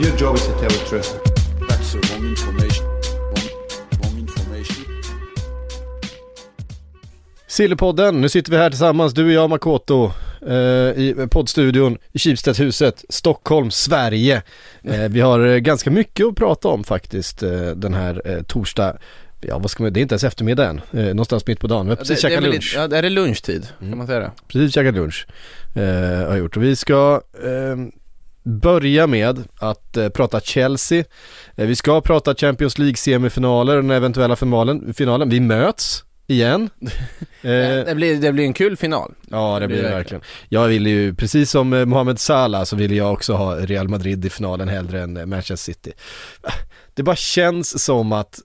Your job is to tell the truth. That's the wrong information. Wrong, wrong information. Sillypodden, nu sitter vi här tillsammans, du och jag Makoto eh, i poddstudion i Kibstedhuset, Stockholm, Sverige. Eh, vi har eh, ganska mycket att prata om faktiskt eh, den här eh, torsdag. Ja vad ska man, det är inte ens eftermiddag än, eh, någonstans mitt på dagen. Vi har precis det, det är käkat lunch. lite- Ja, det är lunchtid, kan man säga det? Precis käkat lunch, eh, har gjort. Och vi ska eh, börja med att eh, prata Chelsea. Eh, vi ska prata Champions League semifinaler, den eventuella finalen. finalen. Vi möts igen. Eh, Det, blir, det blir en kul final. Ja det blir det blir det verkligen. Jag vill ju, precis som eh, Mohamed Salah så vill jag också ha Real Madrid i finalen hellre än eh, Manchester City. Det bara känns som att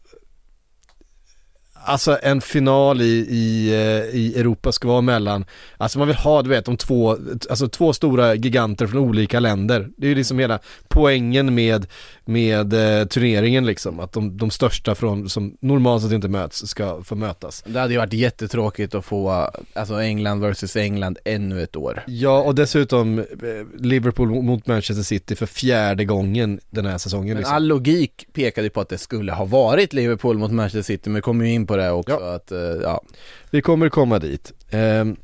Alltså en final i, i, eh, i Europa ska vara mellan, alltså man vill ha du vet de två, alltså två stora giganter från olika länder. Det är ju liksom hela poängen med, med eh, turneringen liksom, att de, de största från, som normalt sett inte möts, ska få mötas. Det hade ju varit jättetråkigt att få, alltså England versus England ännu ett år. Ja och dessutom eh, Liverpool mot Manchester City för fjärde gången den här säsongen Men liksom. all logik pekade på att det skulle ha varit Liverpool mot Manchester City, men kommer ju in på det också Ja. att, eh, ja. Vi kommer komma dit. Ehm,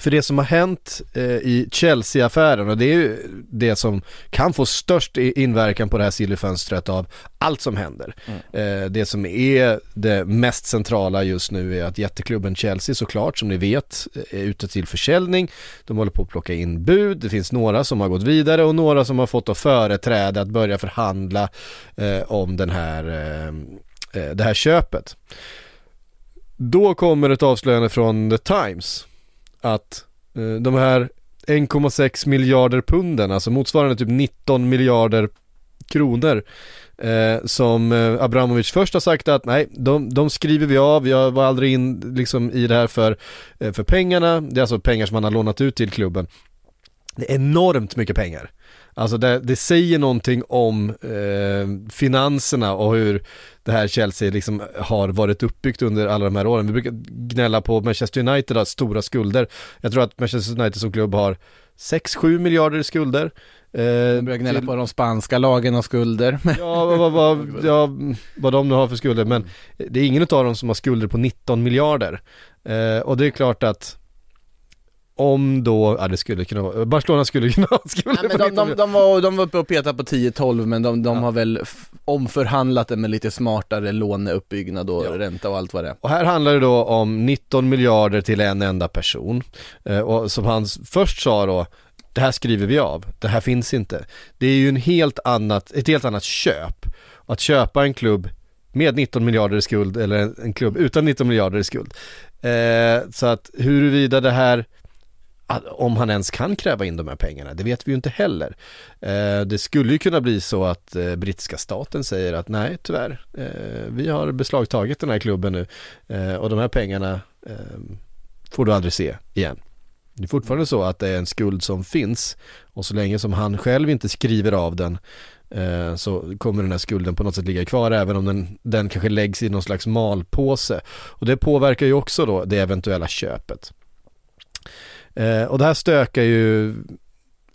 för det som har hänt eh, i Chelsea-affären och det är ju det som kan få störst inverkan på det här sillifönstret av allt som händer. Eh, det som är det mest centrala just nu är att jätteklubben Chelsea såklart som ni vet är ute till försäljning. De håller på att plocka in bud, det finns några som har gått vidare och några som har fått att företräda att börja förhandla om den här, eh, eh, Eh, det här köpet. Då kommer ett avslöjande från The Times att eh, de här 1,6 miljarder punden, alltså motsvarande typ 19 miljarder kronor eh, som eh, Abramovic först har sagt att nej, de, de skriver vi av, jag var aldrig in liksom i det här för, för pengarna, det är alltså pengar som han har lånat ut till klubben. Det är enormt mycket pengar. Alltså det, det säger någonting om eh, finanserna och hur det här Chelsea liksom har varit uppbyggt under alla de här åren. Vi brukar gnälla på Manchester United har stora skulder. Jag tror att Manchester United som klubb har 6-7 miljarder i skulder. Eh, Jag börjar gnälla till- på de spanska lagen och skulder. Ja, vad, vad, vad, ja, vad de nu har för skulder, men det är ingen av dem som har skulder på 19 miljarder. Eh, och det är klart att om då, ja det skulle kunna vara, Barcelona skulle kunna ha skulder Nej, men 19 de, de, de, var, de var uppe och petade på 10-12 men de, de har väl omförhandlat det med lite smartare låneuppbyggnad och Ja. ränta och allt vad det är. Och här handlar det då om 19 miljarder till en enda person. Eh, och som han först sa då, det här skriver vi av, det här finns inte. Det är ju en helt annat, ett helt annat köp. Att köpa en klubb med 19 miljarder i skuld eller en, en klubb utan 19 miljarder i skuld. Eh, så att huruvida det här om han ens kan kräva in de här pengarna, det vet vi ju inte heller. Eh, det skulle ju kunna bli så att eh, brittiska staten säger att nej, tyvärr, eh, vi har beslagtagit den här klubben nu och de här pengarna ehm, får du aldrig se igen. Det är fortfarande så att det är en skuld som finns och så länge som han själv inte skriver av den så kommer den här skulden på något sätt ligga kvar även om den, den kanske läggs i någon slags malpåse. Och det påverkar ju också då det eventuella köpet. Eh, och det här stökar ju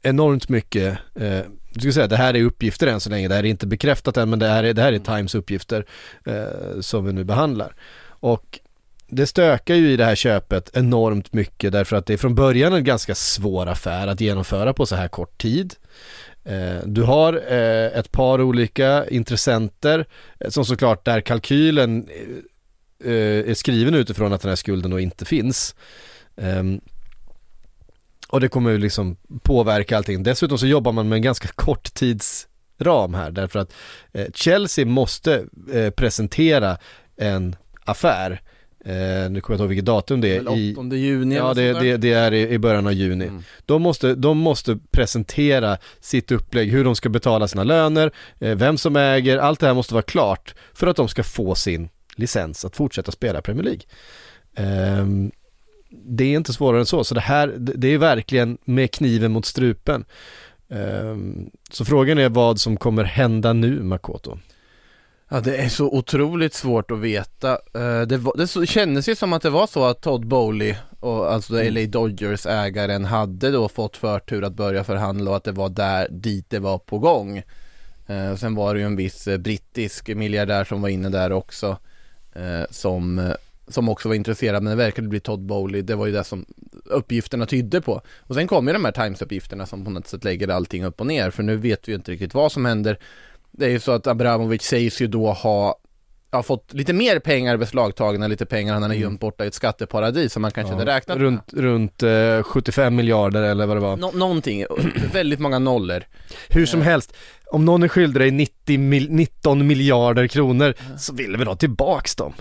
enormt mycket eh, du ska säga det här är uppgifter än så länge, det här är inte bekräftat än men det här är, det här är Times uppgifter eh, som vi nu behandlar. Och det stökar ju i det här köpet enormt mycket därför att det är från början en ganska svår affär att genomföra på så här kort tid. Eh, du har eh, ett par olika intressenter eh, som såklart där kalkylen är skriven utifrån att den här skulden då inte finns. Och det kommer ju liksom påverka allting. Dessutom så jobbar man med en ganska kort tidsram här därför att Chelsea måste presentera en affär Eh, nu kommer jag inte ihåg vilket datum det är. I, 8 juni Ja, det, det, det, är i, i början av juni. Mm. De, måste, de måste presentera sitt upplägg, hur de ska betala sina löner, eh, vem som äger, allt det här måste vara klart för att de ska få sin licens att fortsätta spela Premier League. Eh, det är inte svårare än så, så det här, det är verkligen med kniven mot strupen. Ehm, så frågan är vad som kommer hända nu, Makoto. Ja det är så otroligt svårt att veta. Eh, det, var, det så, kändes ju som att det var så att Todd Bowley, och alltså mm. LA Dodgers ägaren, hade då fått förtur att börja förhandla och att det var där dit det var på gång. Eh, sen var det ju en viss eh, brittisk miljardär som var inne där också. Som, som också var intresserad, men det verkade bli Todd Bowley. Det var ju det som uppgifterna tydde på. Och sen kom ju de här Times-uppgifterna som på något sätt lägger allting upp och ner. För nu vet vi ju inte riktigt vad som händer. Det är ju så att Abramovic sägs ju då ha har fått lite mer pengar beslagtagna, lite pengar han har mm. gömt borta i ett skatteparadis som man kanske ja, inte räknat runt, med. Runt eh, 75 miljarder eller vad det var. Nå någonting, väldigt många nollor. Hur som eh. helst, om någon är skyldig dig 90 mil 19 miljarder kronor så vill vi ha tillbaks dem.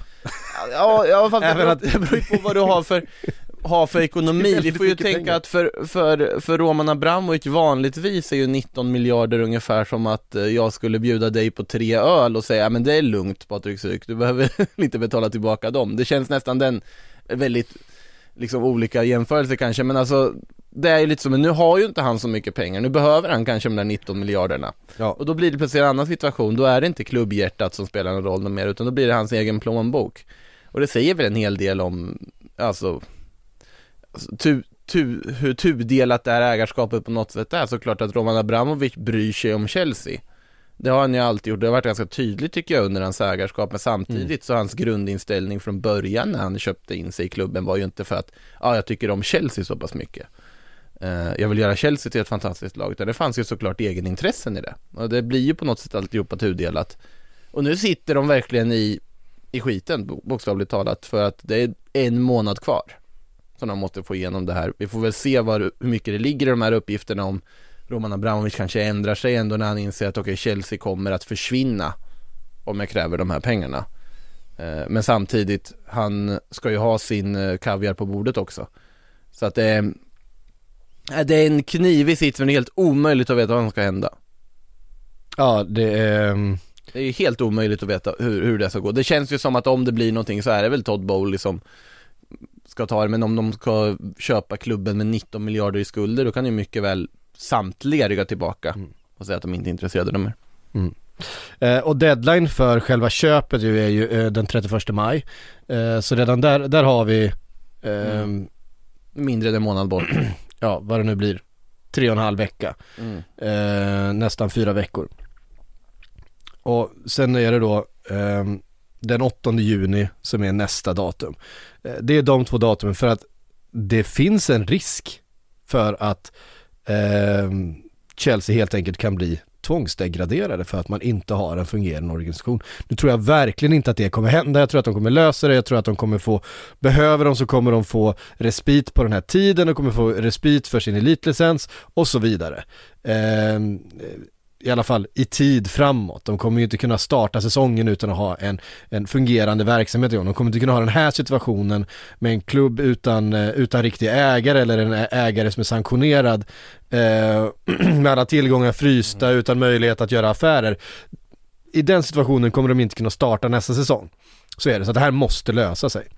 Ja, ja fast det beror, det beror på vad du har för ha för ekonomi. Vi får ju tänka pengar. att för, för, för Roman Abramovic vanligtvis är ju 19 miljarder ungefär som att eh, jag skulle bjuda dig på tre öl och säga men det är lugnt Patrik Syk, du behöver inte betala tillbaka dem. Det känns nästan den väldigt liksom olika jämförelser kanske men alltså det är ju lite så, men nu har ju inte han så mycket pengar, nu behöver han kanske de där 19 miljarderna. Ja. Och då blir det plötsligt en annan situation, då är det inte klubbhjärtat som spelar någon roll mer, utan då blir det hans egen plånbok. Och det säger väl en hel del om, alltså tu, tu, hur tudelat det här ägarskapet på något sätt är såklart att Roman Abramovic bryr sig om Chelsea. Det har han ju alltid gjort, det har varit ganska tydligt tycker jag under hans ägarskap, men samtidigt mm. så hans grundinställning från början när han köpte in sig i klubben var ju inte för att, ja jag tycker om Chelsea så pass mycket. Uh, jag vill göra Chelsea till ett fantastiskt lag, utan det fanns ju såklart egenintressen i det. Och det blir ju på något sätt alltihopa tudelat. Och nu sitter de verkligen i, i skiten, bokstavligt talat, för att det är en månad kvar som de måste få igenom det här. Vi får väl se vad, hur mycket det ligger i de här uppgifterna om Roman Abramovic kanske ändrar sig ändå när han inser att okay, Chelsea kommer att försvinna om jag kräver de här pengarna. Eh, men samtidigt, han ska ju ha sin eh, kaviar på bordet också. Så att det är, det är en knivig sits, men det är helt omöjligt att veta vad som ska hända. Ja, det är... Mm, det är helt omöjligt att veta hur, hur det ska gå. Det känns ju som att om det blir någonting så är det väl Todd Bowley som ska ta det, men om de ska köpa klubben med 19 miljarder i skulder, då kan ju mycket väl samtliga rygga tillbaka mm. och säga att de inte är intresserade av mer. Mm. Eh, och deadline för själva köpet ju är ju eh, den 31 maj. Eh, så redan där, där har vi mm. Mindre än en månad bort. ja, vad det nu blir. Tre och en halv vecka. Mm. Eh, nästan fyra veckor. Och sen är det då ehm, den 8 juni som är nästa datum. Eh, det är de två datumen för att det finns en risk för att eh, Chelsea helt enkelt kan bli tvångsdegraderade för att man inte har en fungerande organisation. Nu tror jag verkligen inte att det kommer hända, jag tror att de kommer lösa det, jag tror att de kommer få, behöver de så kommer de få respit på den här tiden, de kommer få respit för sin elitlicens och så vidare. Eh, i alla fall i tid framåt. De kommer ju inte kunna starta säsongen utan att ha en, en fungerande verksamhet De kommer inte kunna ha den här situationen med en klubb utan, eh, utan riktig ägare eller en ägare som är sanktionerad eh, med alla tillgångar frysta mm. utan möjlighet att göra affärer. I den situationen kommer de inte kunna starta nästa säsong. Så är det, så det här måste lösa sig.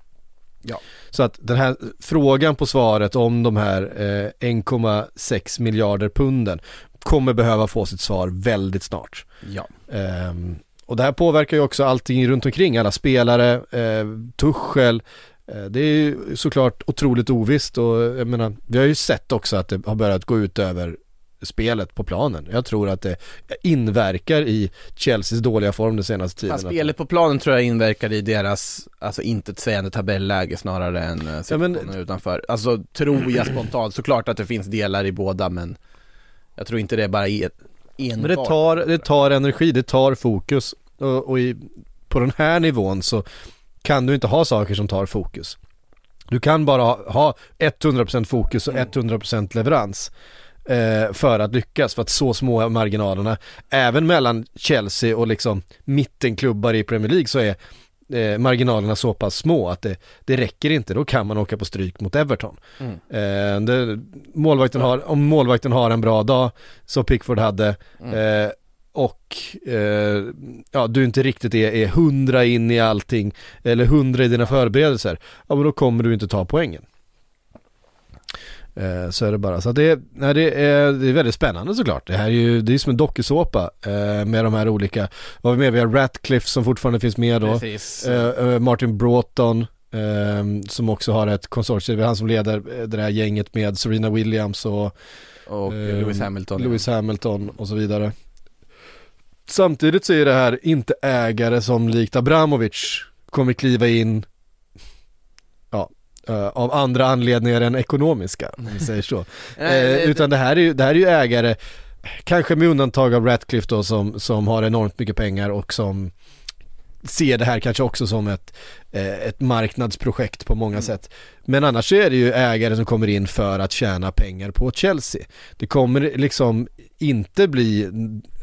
Ja. Så att den här frågan på svaret om de här eh, 1,6 miljarder punden kommer behöva få sitt svar väldigt snart. Ja. Ehm, och det här påverkar ju också allting runt omkring, alla spelare, eh, Tuchel, eh, det är ju såklart otroligt ovisst och jag menar, vi har ju sett också att det har börjat gå ut över spelet på planen. Jag tror att det inverkar i Chelseas dåliga form den senaste tiden. Fast spelet på planen tror jag inverkar i deras, alltså intetsägande tabelläge snarare än eh, situationen men- utanför. Alltså tror jag spontant, såklart att det finns delar i båda men jag tror inte det är bara e- enbart. Men det tar, det tar energi, det tar fokus och, och i, på den här nivån så kan du inte ha saker som tar fokus. Du kan bara ha, ha 100% fokus och 100% leverans eh, för att lyckas för att så små är marginalerna. Även mellan Chelsea och liksom mittenklubbar i Premier League så är eh, marginalerna så pass små att det, det räcker inte, då kan man åka på stryk mot Everton. Eh, det, målvakten har, om målvakten har en bra dag, som Pickford hade, eh, och eh, ja, du inte riktigt är, är hundra in i allting, eller hundra i dina förberedelser, ja men då kommer du inte ta poängen. Eh, så är det bara. Så det, nej, det, är, det är väldigt spännande såklart. Det här är ju, det är som en dokusåpa eh, med de här olika, vad har vi med? Vi har Ratcliffe som fortfarande finns med då. Eh, eh, Martin Broughton ehm, som också har ett konsortium, det är han som leder eh, det här gänget med Serena Williams och och ehm, Lewis Hamilton. Lewis Hamilton och så vidare. Samtidigt så är det här inte ägare som likt Abramovic kommer kliva in eh, av andra anledningar än ekonomiska, om vi säger så. Det- utan det här, är ju, det här är ju ägare, kanske med undantag av Ratcliffe då som, som har enormt mycket pengar och som ser det här kanske också som ett, ett marknadsprojekt på många sätt. Men annars så är det ju ägare som kommer in för att tjäna pengar på Chelsea. Det kommer liksom inte bli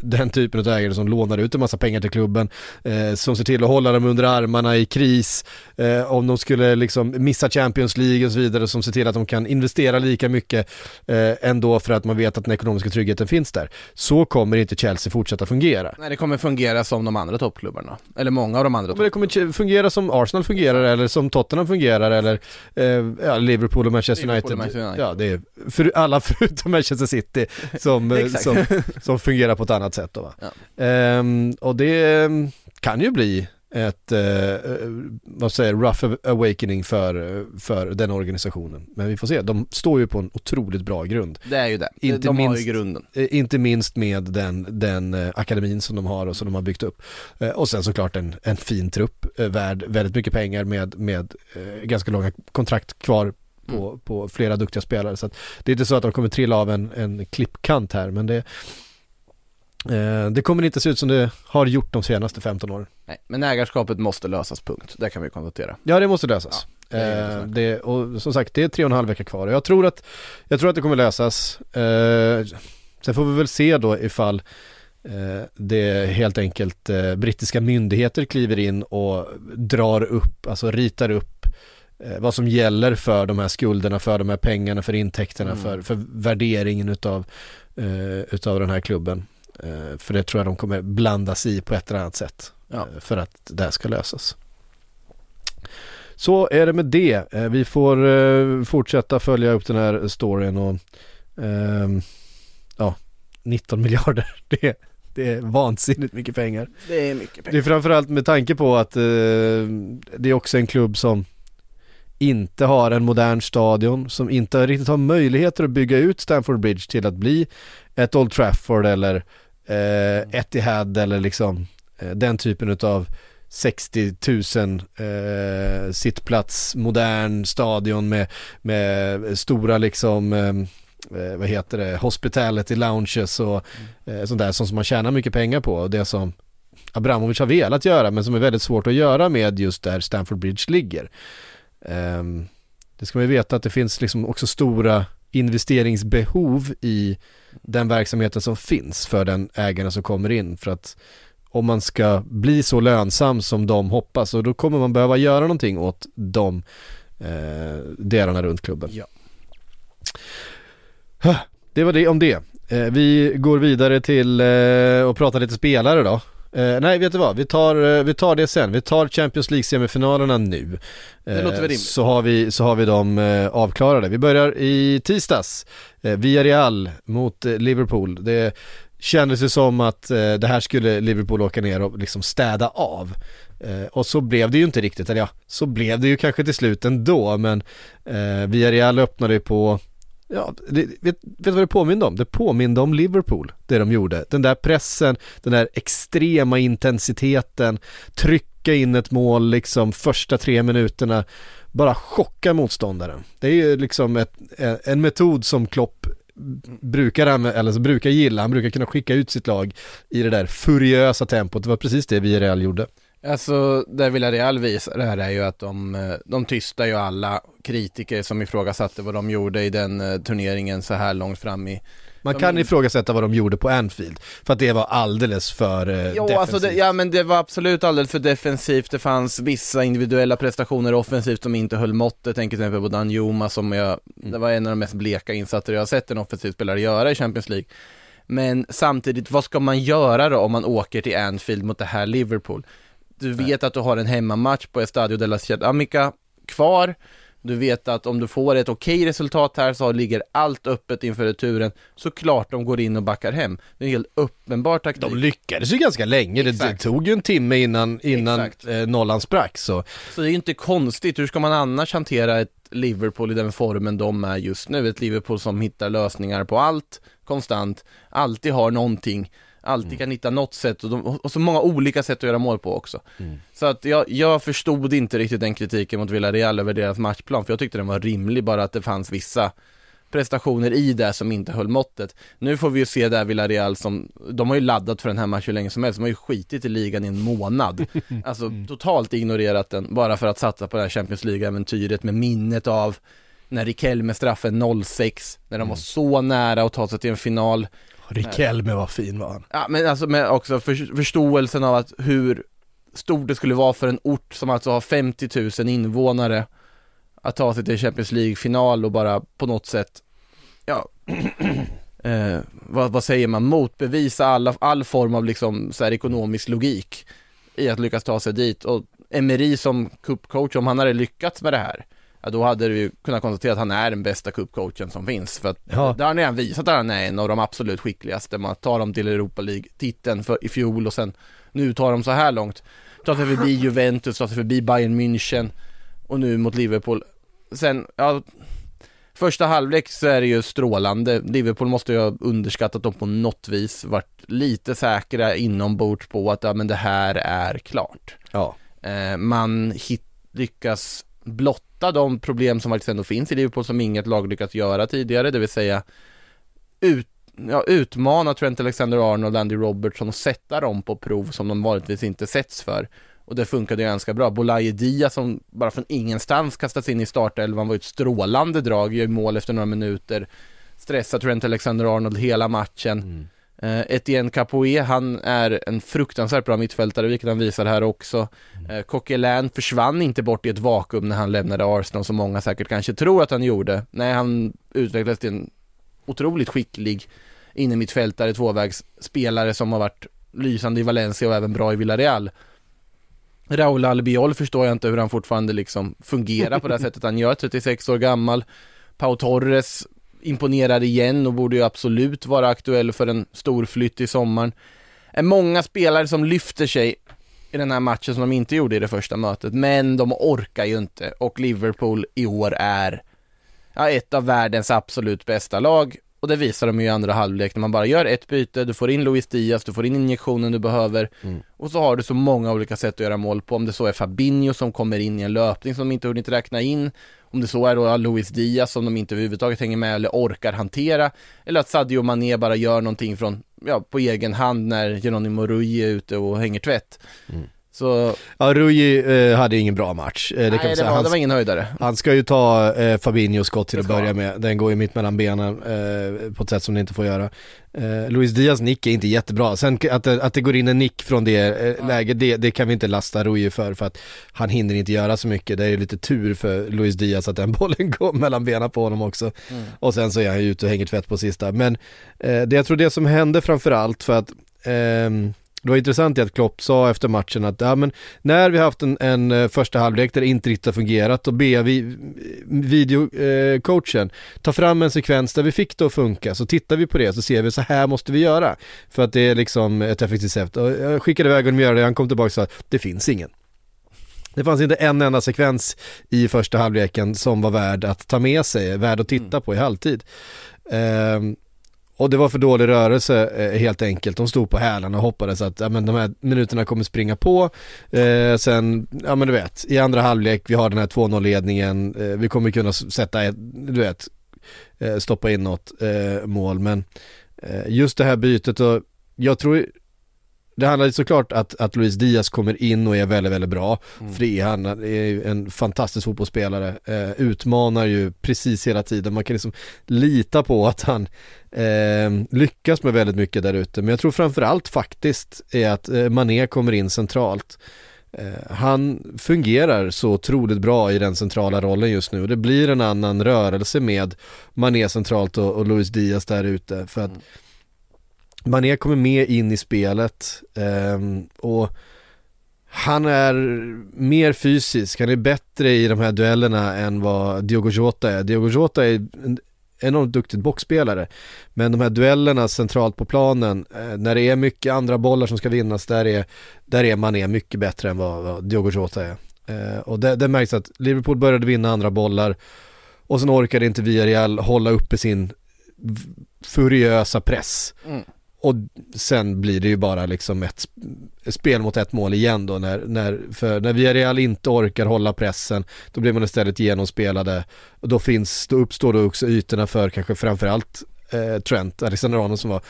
den typen av ägare som lånar ut en massa pengar till klubben, eh, som ser till att hålla dem under armarna i kris, eh, om de skulle liksom missa Champions League och så vidare, som ser till att de kan investera lika mycket eh, ändå för att man vet att den ekonomiska tryggheten finns där. Så kommer inte Chelsea fortsätta fungera. Nej det kommer fungera som de andra toppklubbarna, eller många av de andra Men det kommer fungera som Arsenal fungerar eller som Tottenham fungerar eller eh, ja, Liverpool och Manchester Liverpool United. och Manchester United. Ja, det är för, alla förutom Manchester City som, eh, som, som fungerar på ett annat sätt då va. Ehm, och det eh, kan ju bli ett, eh, vad säger rough awakening för, för den organisationen. Men vi får se, de står ju på en otroligt bra grund. Det är ju det, Inte de har minst- ju grunden. Eh, Inte minst med den, den eh, akademin som de har och som de har byggt upp. Eh, Och sen såklart en, en fin trupp eh, värd väldigt mycket pengar med, med eh, ganska långa kontrakt kvar på, på flera duktiga spelare. Så att det är inte så att de kommer trilla av en, en klippkant här men det, det kommer inte se ut som det har gjort de senaste 15 åren. Nej, men ägarskapet måste lösas, punkt. Det kan vi konstatera. Ja det måste lösas. Ja, eh, det. och som sagt det är tre och en halv vecka kvar jag tror att, jag tror att det kommer lösas. Eh, sen får vi väl se då ifall eh, det helt enkelt eh, brittiska myndigheter kliver in och drar upp, alltså ritar upp eh, vad som gäller för de här skulderna, för de här pengarna, för intäkterna, Mm. för, för värderingen utav, eh, utav den här klubben. Eh, för det tror jag de kommer blandas i på ett eller annat sätt Ja. eh, för att det här ska lösas. Så är det med det. Eh, Vi får fortsätta följa upp den här storyn och ehm, ja, 19 miljarder. Det, det är vansinnigt mycket pengar. Det är mycket Det pengar. är framförallt med tanke på att det är också en klubb som inte har en modern stadion, som inte riktigt har möjligheter att bygga ut Stamford Bridge till att bli ett Old Trafford eller eh, Etihad eller liksom eh, den typen av 60 000 eh, sittplats, modern stadion med, med stora liksom eh, eh, vad heter det, hospitality lounges och eh, sånt där som som man tjänar mycket pengar på och det som Abramovic har velat göra men som är väldigt svårt att göra med just där Stamford Bridge ligger. Ehm, det ska man ju veta att det finns liksom också stora investeringsbehov i den verksamheten som finns för den ägaren som kommer in för att om man ska bli så lönsam som de hoppas och då kommer man behöva göra någonting åt de eh, delarna runt klubben. Ja. Det var det om det. Eh, vi går vidare till eh, och pratar lite spelare då. Eh, nej, vet du vad? Vi tar, eh, vi tar det sen. Vi tar Champions League-semifinalerna nu. Det låter väl rimligt. Så har vi, så har vi dem eh, avklarade. Vi börjar i tisdags. Eh, Villarreal mot eh, Liverpool. Det kändes ju som att eh, det här skulle Liverpool åka ner och liksom städa av. Eh, och så blev det ju inte riktigt, eller ja, så blev det ju kanske till slut ändå, men eh, Villarreal öppnade ju på Ja, det, vet, vet du vad det påminde om? Det påminde om Liverpool, det de gjorde. Den där pressen, den där extrema intensiteten, trycka in ett mål liksom första tre minuterna, bara chocka motståndaren. Det är ju liksom ett, en metod som Klopp brukar, använda, eller brukar gilla, han brukar kunna skicka ut sitt lag i det där furiösa tempot, det var precis det Villarreal gjorde. Alltså, det Villarreal visar det här är ju att de, eh, de tystar ju alla kritiker som ifrågasatte vad de gjorde i den eh, turneringen så här långt fram i Man De- kan ifrågasätta vad de gjorde på Anfield, för att det var alldeles för eh, Jo, defensivt. alltså det, ja men det var absolut alldeles för defensivt. Det fanns vissa individuella prestationer offensivt som inte höll måttet. Jag tänker till exempel på Danjuma som jag, det var en av de mest bleka insatser jag har sett en offensiv spelare göra i Champions League. Men samtidigt, vad ska man göra då om man åker till Anfield mot det här Liverpool? Du vet att du har en hemmamatch på Estadio de la Ciudad Amica kvar. Du vet att om du får ett okej resultat här så ligger allt öppet inför returen. Såklart de går in och backar hem. Det är en helt uppenbar taktik. De lyckades ju ganska länge, det, det tog ju en timme innan, innan eh, nollan sprack så. Så det är ju inte konstigt, hur ska man annars hantera ett Liverpool i den formen de är just nu? Ett Liverpool som hittar lösningar på allt, konstant, alltid har någonting, alltid kan hitta något sätt och, de, och så många olika sätt att göra mål på också. Så att jag, jag förstod inte riktigt den kritiken mot Villarreal över deras matchplan, för jag tyckte den var rimlig, bara att det fanns vissa prestationer i det som inte höll måttet. Nu får vi ju se där Villarreal som, de har ju laddat för den här matchen hur länge som helst, de har ju skitit i ligan i en månad. Alltså totalt ignorerat den, bara för att satsa på det här Champions League-äventyret med minnet av när Riquelme straffen 06, när de var så nära att ta sig till en final. Rikelme var fin var han. Ja men alltså med också för, förståelsen av att hur stort det skulle vara för en ort som alltså har 50 000 invånare att ta sig till Champions League-final och bara på något sätt, ja, eh, vad, vad säger man, motbevisa alla, all form av liksom så här ekonomisk logik i att lyckas ta sig dit och Emery som cupcoach, om han hade lyckats med det här, ja då hade du ju kunnat konstatera att han är den bästa cupcoachen som finns för att Ja. där har han redan visat att han är en av de absolut skickligaste, man tar dem till Europa League-titeln i fjol och sen nu tar de så här långt, tar sig förbi Juventus, tar sig förbi Bayern München och nu mot Liverpool. Sen, ja, första halvlek så är det ju strålande. Liverpool måste ju ha underskattat dem på något vis, varit lite säkra inombords på att ja, men det här är klart. Ja. Eh, man hit, lyckas möta de problem som faktiskt ändå finns i Liverpool som inget lag lyckats göra tidigare, det vill säga ut, ja, utmana Trent Alexander-Arnold, och Andy Robertson och sätta dem på prov som de vanligtvis inte sätts för. Och det funkade ju ganska bra. Bolaje Dia som bara från ingenstans kastats in i startelvan var ju ett strålande drag, gör mål efter några minuter. Stressar Trent Alexander-Arnold hela matchen. Mm Etienne Capoe, han är en fruktansvärt bra mittfältare, vilket han visar här också. Eh, Coquelin försvann inte bort i ett vakuum när han lämnade Arsenal, som många säkert kanske tror att han gjorde. Nej, han utvecklades till en otroligt skicklig innermittfältare, tvåvägsspelare som har varit lysande i Valencia och även bra i Villarreal. Raúl Albiol förstår jag inte hur han fortfarande liksom fungerar på det här sättet han gör, 36 år gammal. Pau Torres imponerar igen och borde ju absolut vara aktuell för en stor flytt i sommaren. Är många spelare som lyfter sig i den här matchen som de inte gjorde i det första mötet, men de orkar ju inte. Och Liverpool i år är ja, ett av världens absolut bästa lag. Och det visar de ju i andra halvlek när man bara gör ett byte, du får in Luis Diaz, du får in injektionen du behöver. Och så har du så många olika sätt att göra mål på, om det så är Fabinho som kommer in i en löpning som de inte hunnit räkna in, om det så är då Luis Diaz som de inte överhuvudtaget hänger med eller orkar hantera, eller att Sadio Mané bara gör någonting från, ja, på egen hand när Geronimo Rui är ute och hänger tvätt. Mm. Så, Ja, Rui eh, hade ingen bra match. Eh, det kan man nej det säga. var, Han, det var ingen höjdare. han ska ju ta eh, Fabinhos skott till att börja med. Den går ju mitt mellan benen eh, på ett sätt som det inte får göra. Eh, Luis Diaz nick är inte jättebra. Sen att att det går in en nick från det eh, läget, det, det kan vi inte lasta Rui för, för att han hinner inte göra så mycket. Det är ju lite tur för Luis Diaz att den bollen går mellan benen på honom också. Mm. Och sen så är han ju ute och hänger tvätt på sista. Men eh, det jag tror det som hände framförallt för att ehm, det var intressant att Klopp sa efter matchen att ja, men när vi har haft en, en eh, första halvlek där det inte riktigt har fungerat då ber vi videocoachen eh, ta fram en sekvens där vi fick det att funka så tittar vi på det så ser vi så här måste vi göra för att det är liksom ett effektivt sätt. Och jag skickade iväg honom göra det, han kom tillbaka och sa det finns ingen. Det fanns inte en enda sekvens i första halvleken som var värd att ta med sig, värd att titta mm. på i halvtid. Um, och det var för dålig rörelse eh, helt enkelt. De stod på hälarna och hoppades att ja, men de här minuterna kommer springa på. Eh, sen, ja men du vet, i andra halvlek, vi har den här 2-0 ledningen, eh, vi kommer kunna sätta ett, du vet, eh, stoppa in något eh, mål. Men eh, just det här bytet och jag tror det handlar såklart att, att Luis Diaz kommer in och är väldigt, väldigt bra. Mm. Är han, är en fantastisk fotbollsspelare. Eh, utmanar ju precis hela tiden. Man kan liksom lita på att han eh, lyckas med väldigt mycket där ute. Men jag tror framförallt faktiskt är att eh, Mané kommer in centralt. Eh, han fungerar så otroligt bra i den centrala rollen just nu. Det blir en annan rörelse med Mané centralt och, och Luis Diaz där ute. För att mm Mané kommer med in i spelet eh, och han är mer fysisk, han är bättre i de här duellerna än vad Diogo Jota är. Diogo Jota är en enormt duktig boxspelare. Men de här duellerna centralt på planen, eh, när det är mycket andra bollar som ska vinnas, där är, där är Mané mycket bättre än vad, vad Diogo Jota är. Eh, och det, det märks att Liverpool började vinna andra bollar och sen orkade inte Villarreal hålla uppe sin furiösa press. Mm. Och sen blir det ju bara liksom ett spel mot ett mål igen då när, när, för när Villarreal inte orkar hålla pressen då blir man istället genomspelade. Och då finns, då uppstår då också ytorna för kanske framförallt eh, Trent, Alexander-Arnold som var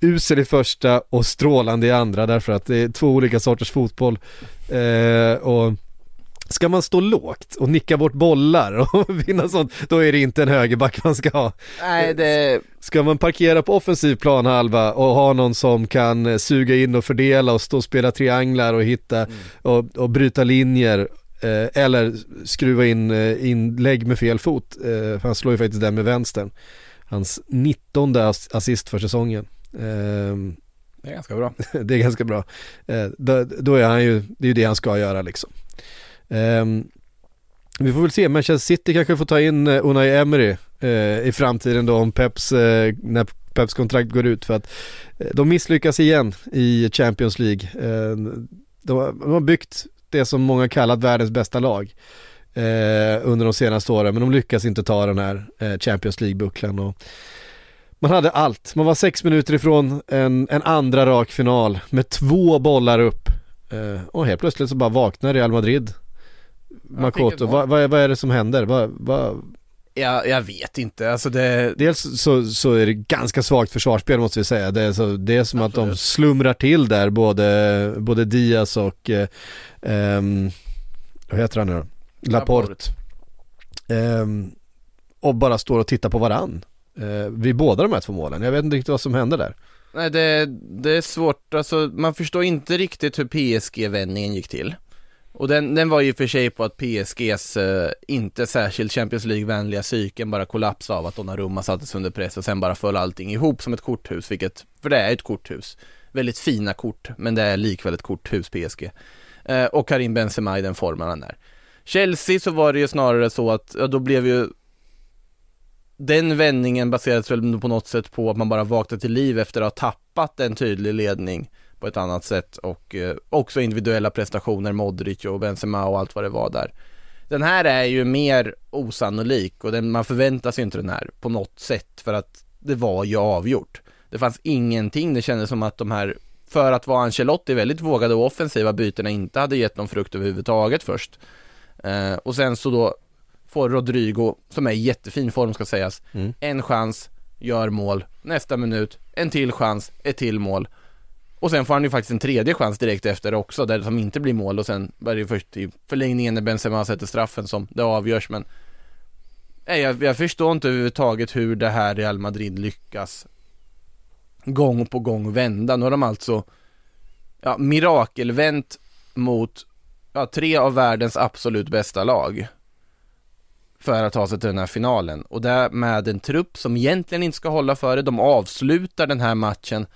usel i första och strålande i andra därför att det är två olika sorters fotboll. Eh, och Ska man stå lågt och nicka bort bollar och vinna sånt, då är det inte en högerback man ska ha. Nej, det... Ska man parkera på offensiv planhalva och ha någon som kan suga in och fördela och stå och spela trianglar och hitta mm. och, och bryta linjer eh, eller skruva in eh, inlägg med fel fot, eh, han slår ju faktiskt den med vänstern. Hans 19 assist för säsongen. Eh, det är ganska bra. det är ganska bra. Eh, då, då, är han ju, det är ju det han ska göra liksom. Um, vi får väl se, Manchester City kanske får ta in eh, Unai Emery eh, i framtiden då om Peps, eh, när Peps kontrakt går ut. För att eh, de misslyckas igen i Champions League. Ehm, de, de, har byggt det som många kallat världens bästa lag eh, under de senaste åren. Men de lyckas inte ta den här Champions League-bucklan. Och man hade allt, man var sex minuter ifrån en, en andra rak final med två bollar upp och helt plötsligt så bara vaknar Real Madrid. Makoto, vad, vad, vad, är det som händer? Vad, vad... Ja, jag vet inte, alltså det... Dels så, så är det ganska svagt försvarsspel måste vi säga. Det är, så, det är som Absolut. att de slumrar till där, både, både Diaz och, eh, um, vad heter han nu då? Laporte. Laporte. Um, och bara står och tittar på varann. Uh, vid båda de här två målen. Jag vet inte riktigt vad som hände där. Nej, det, det är svårt, alltså man förstår inte riktigt hur PSG-vändningen gick till. Och den, den var ju för sig på att PSGs eh, inte särskilt Champions League-vänliga psyken bara kollapsade av att Donnarumma sattes under press och sen bara föll allting ihop som ett korthus, vilket, för det är ett korthus. Väldigt fina kort, men det är likväl ett korthus PSG. Eh, och Karim Benzema i den formen han är. Chelsea så var det ju snarare så att, ja då blev ju den vändningen baserades väl på något sätt på att man bara vaknade till liv efter att ha tappat en tydlig ledning på ett annat sätt och eh, också individuella prestationer, Modric och Benzema och allt vad det var där. Den här är ju mer osannolik och den, man förväntar sig inte den här på något sätt för att det var ju avgjort. Det fanns ingenting, det kändes som att de här, för att vara Ancelotti, väldigt vågade och offensiva bytena inte hade gett någon frukt överhuvudtaget först. Eh, och sen så då får Rodrigo, som är i jättefin form ska sägas, mm. en chans, gör mål, nästa minut, en till chans, ett till mål. Och sen får han ju faktiskt en tredje chans direkt efter också, där som inte blir mål och sen var det först i förlängningen när Benzema sätter straffen som det avgörs men Nej, jag, jag förstår inte överhuvudtaget hur det här Real Madrid lyckas gång på gång vända. Nu har de alltså ja, mirakelvänt mot ja, tre av världens absolut bästa lag för att ta sig till den här finalen och det med en trupp som egentligen inte ska hålla för det. De avslutar den här matchen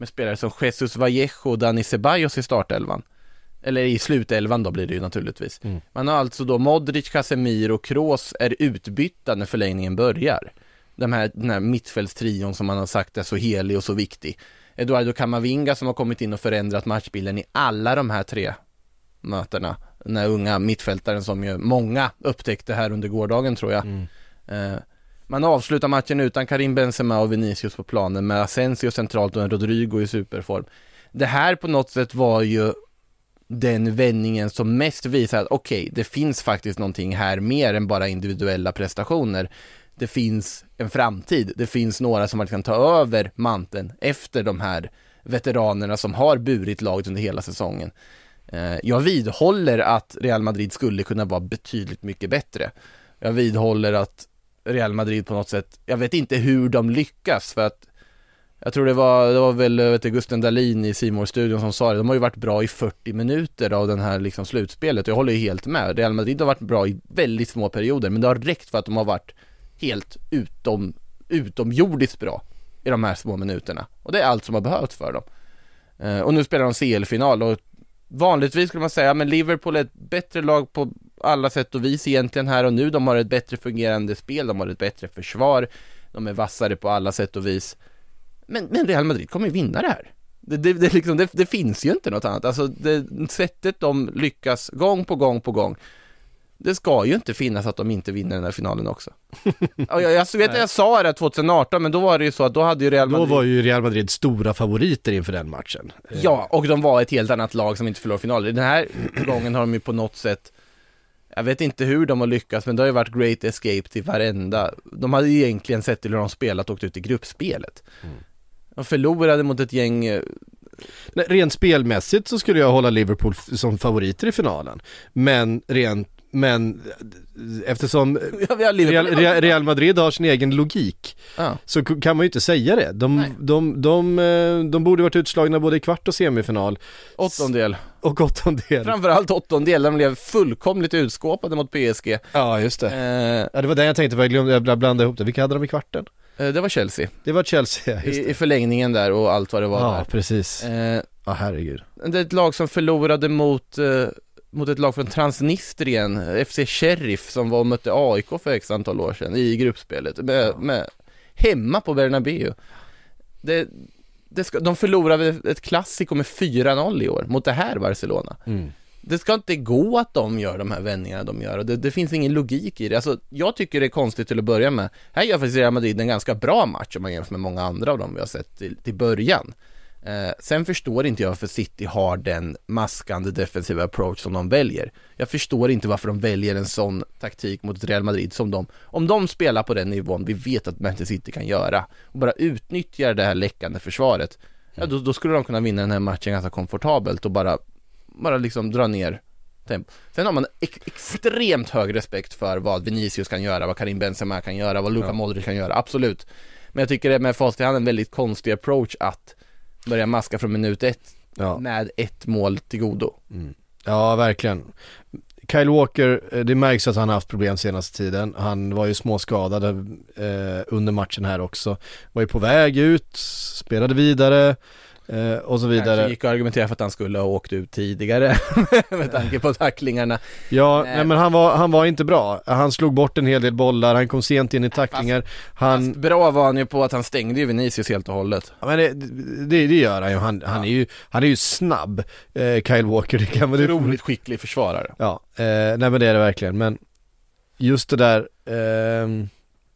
med spelare som Jesus Vallejo och Dani Ceballos i startelvan. Eller i slutelvan då blir det ju naturligtvis. Mm. Man har alltså då Modric, Casemiro och Kroos är utbytta när förlängningen börjar. De här, den här mittfältstrion som man har sagt är så helig och så viktig. Eduardo Camavinga som har kommit in och förändrat matchbilden i alla de här tre mötena. Den här unga mittfältaren som ju många upptäckte här under gårdagen tror jag. Mm. Eh, man avslutar matchen utan Karim Benzema och Vinicius på planen med Asensio centralt och en Rodrigo i superform. Det här på något sätt var ju den vändningen som mest visar att okej, det finns faktiskt någonting här mer än bara individuella prestationer. Det finns en framtid, det finns några som kan ta över manteln efter de här veteranerna som har burit laget under hela säsongen. Eh, jag vidhåller att Real Madrid skulle kunna vara betydligt mycket bättre. Jag vidhåller att Real Madrid på något sätt, jag vet inte hur de lyckas för att jag tror det var, det var väl vet du, Gusten Dahlin i simor studion som sa det, de har ju varit bra i 40 minuter av den här liksom slutspelet och jag håller ju helt med. Real Madrid har varit bra i väldigt små perioder men det har räckt för att de har varit helt utom, utomjordiskt bra i de här små minuterna. Och det är allt som har behövts för dem. Eh, och nu spelar de CL-final och vanligtvis skulle man säga, men Liverpool är ett bättre lag på alla sätt och vis egentligen här och nu. De har ett bättre fungerande spel, de har ett bättre försvar, de är vassare på alla sätt och vis. Men, men Real Madrid kommer ju vinna det här. Det, det, det, liksom, det, det finns ju inte något annat. Alltså det, sättet de lyckas gång på gång på gång. Det ska ju inte finnas att de inte vinner den här finalen också. Jag, jag vet att jag sa det 2018, men då var det ju så att då hade ju Real Då Madrid var ju Real Madrid stora favoriter inför den matchen. Ja, och de var ett helt annat lag som inte förlorade finaler. Den här gången har de ju på något sätt jag vet inte hur de har lyckats, men det har ju varit great escape till varenda. De hade ju egentligen sett till hur de spelat och åkt ut i gruppspelet. De förlorade mot ett gäng eh, Nej, rent spelmässigt så skulle jag hålla Liverpool som favoriter i finalen. Men rent, men eftersom. Real, Real, Madrid har sin egen logik Ja. så kan man ju inte säga det. De, de, de, eh, de borde varit utslagna både i kvart och semifinal Åttondel. och åttondel. Framförallt åttondel, där de blev fullkomligt utskåpade mot PSG. Ja, just det. Eh, Ja, det var det jag tänkte på, jag glömde, jag blandade ihop det. Vilka hade de i kvarten? eh, det var Chelsea. Det var Chelsea, just I, det. I förlängningen där och allt vad det var Ja, där. precis. Eh, Ja, herregud. Det är ett lag som förlorade mot, eh, mot ett lag från Transnistrien, FC Sheriff, som var och mötte AIK för x antal år sedan i gruppspelet, med, med, hemma på Bernabéu. Det, det ska, de förlorade ett klassiko med 4-0 i år mot det här Barcelona. Mm. Det ska inte gå att de gör de här vändningarna de gör och det, det finns ingen logik i det. Alltså, jag tycker det är konstigt till att börja med. Här gör faktiskt Real Madrid en ganska bra match om man jämför med många andra av dem vi har sett till, till början. Eh, sen förstår inte jag varför City har den maskande defensiva approach som de väljer. Jag förstår inte varför de väljer en sån taktik mot Real Madrid som de, om de spelar på den nivån vi vet att Manchester City kan göra och bara utnyttjar det här läckande försvaret, ja då, då skulle de kunna vinna den här matchen ganska komfortabelt och bara, bara liksom dra ner tempo. Sen har man ex- extremt hög respekt för vad Vinicius kan göra, vad Karim Benzema kan göra, vad Luka Ja. Modric kan göra, absolut. Men jag tycker det med facit i hand en väldigt konstig approach att börja maska från minut ett Ja. med ett mål till godo. Ja, verkligen. Kyle Walker, eh, det märks att han har haft problem senaste tiden. Han var ju småskadad eh, under matchen här också. Var ju på väg ut, spelade vidare eh, och så Kanske vidare. gick att argumentera för att han skulle ha åkt ut tidigare med tanke på tacklingarna. Ja, Nej. nej, men han var, han var inte bra. Han slog bort en hel del bollar, han kom sent in i tacklingar. Han, Fast bra var han ju på att han stängde ju Vinicius helt och hållet. ja, men det, det, det gör han ju. Han, han, är ju. han är ju snabb, eh, Kyle Walker. Det kan det, Otroligt skicklig försvarare. Ja, eh, nej men det är det verkligen. Men just det där, ehm,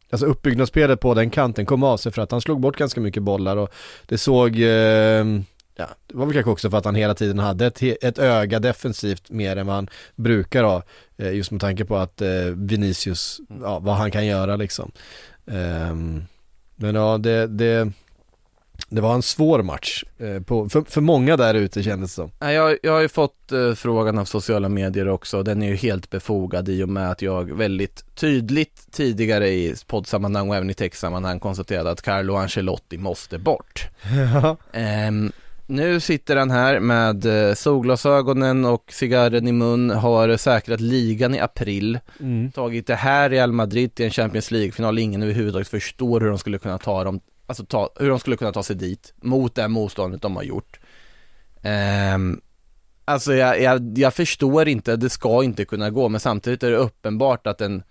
alltså uppbyggnadsspelet på den kanten kom av sig för att han slog bort ganska mycket bollar och det såg, ehm, ja, det var väl kanske också för att han hela tiden hade ett, ett öga defensivt mer än vad han brukar ha. Eh, just med tanke på att eh, Vinicius, ja, vad han kan göra liksom. Ehm, men ja, det, det, det var en svår match eh, på, för, för många där ute kändes det som. Ja, Jag, jag har ju fått eh, frågan av sociala medier också, den är ju helt befogad i och med att jag väldigt tydligt tidigare i poddsammanhang och även i textsammanhang konstaterade att Carlo Ancelotti måste bort. Ehm, nu sitter han här med eh, solglasögonen och cigarren i mun, har säkrat ligan i april, Mm. tagit det här Real Madrid till en Champions League-final, ingen överhuvudtaget förstår hur de skulle kunna ta dem alltså ta, hur de skulle kunna ta sig dit mot det motståndet de har gjort. Um, alltså jag, jag, jag förstår inte, det ska inte kunna gå, men samtidigt är det uppenbart att en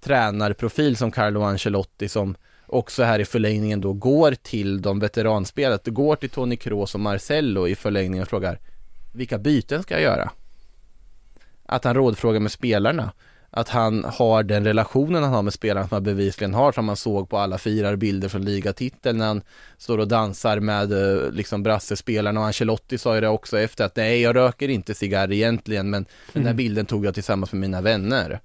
tränarprofil som Carlo Ancelotti som också här i förlängningen då går till de veteranspelet, går till Toni Kroos och Marcello i förlängningen och frågar vilka byten ska jag göra? Att han rådfrågar med spelarna att han har den relationen han har med spelarna som han bevisligen har som man såg på alla firarbilder från ligatiteln när han står och dansar med eh, liksom brassespelarna och Ancelotti sa ju det också efter att nej jag röker inte cigarr egentligen men den här mm. bilden tog jag tillsammans med mina vänner.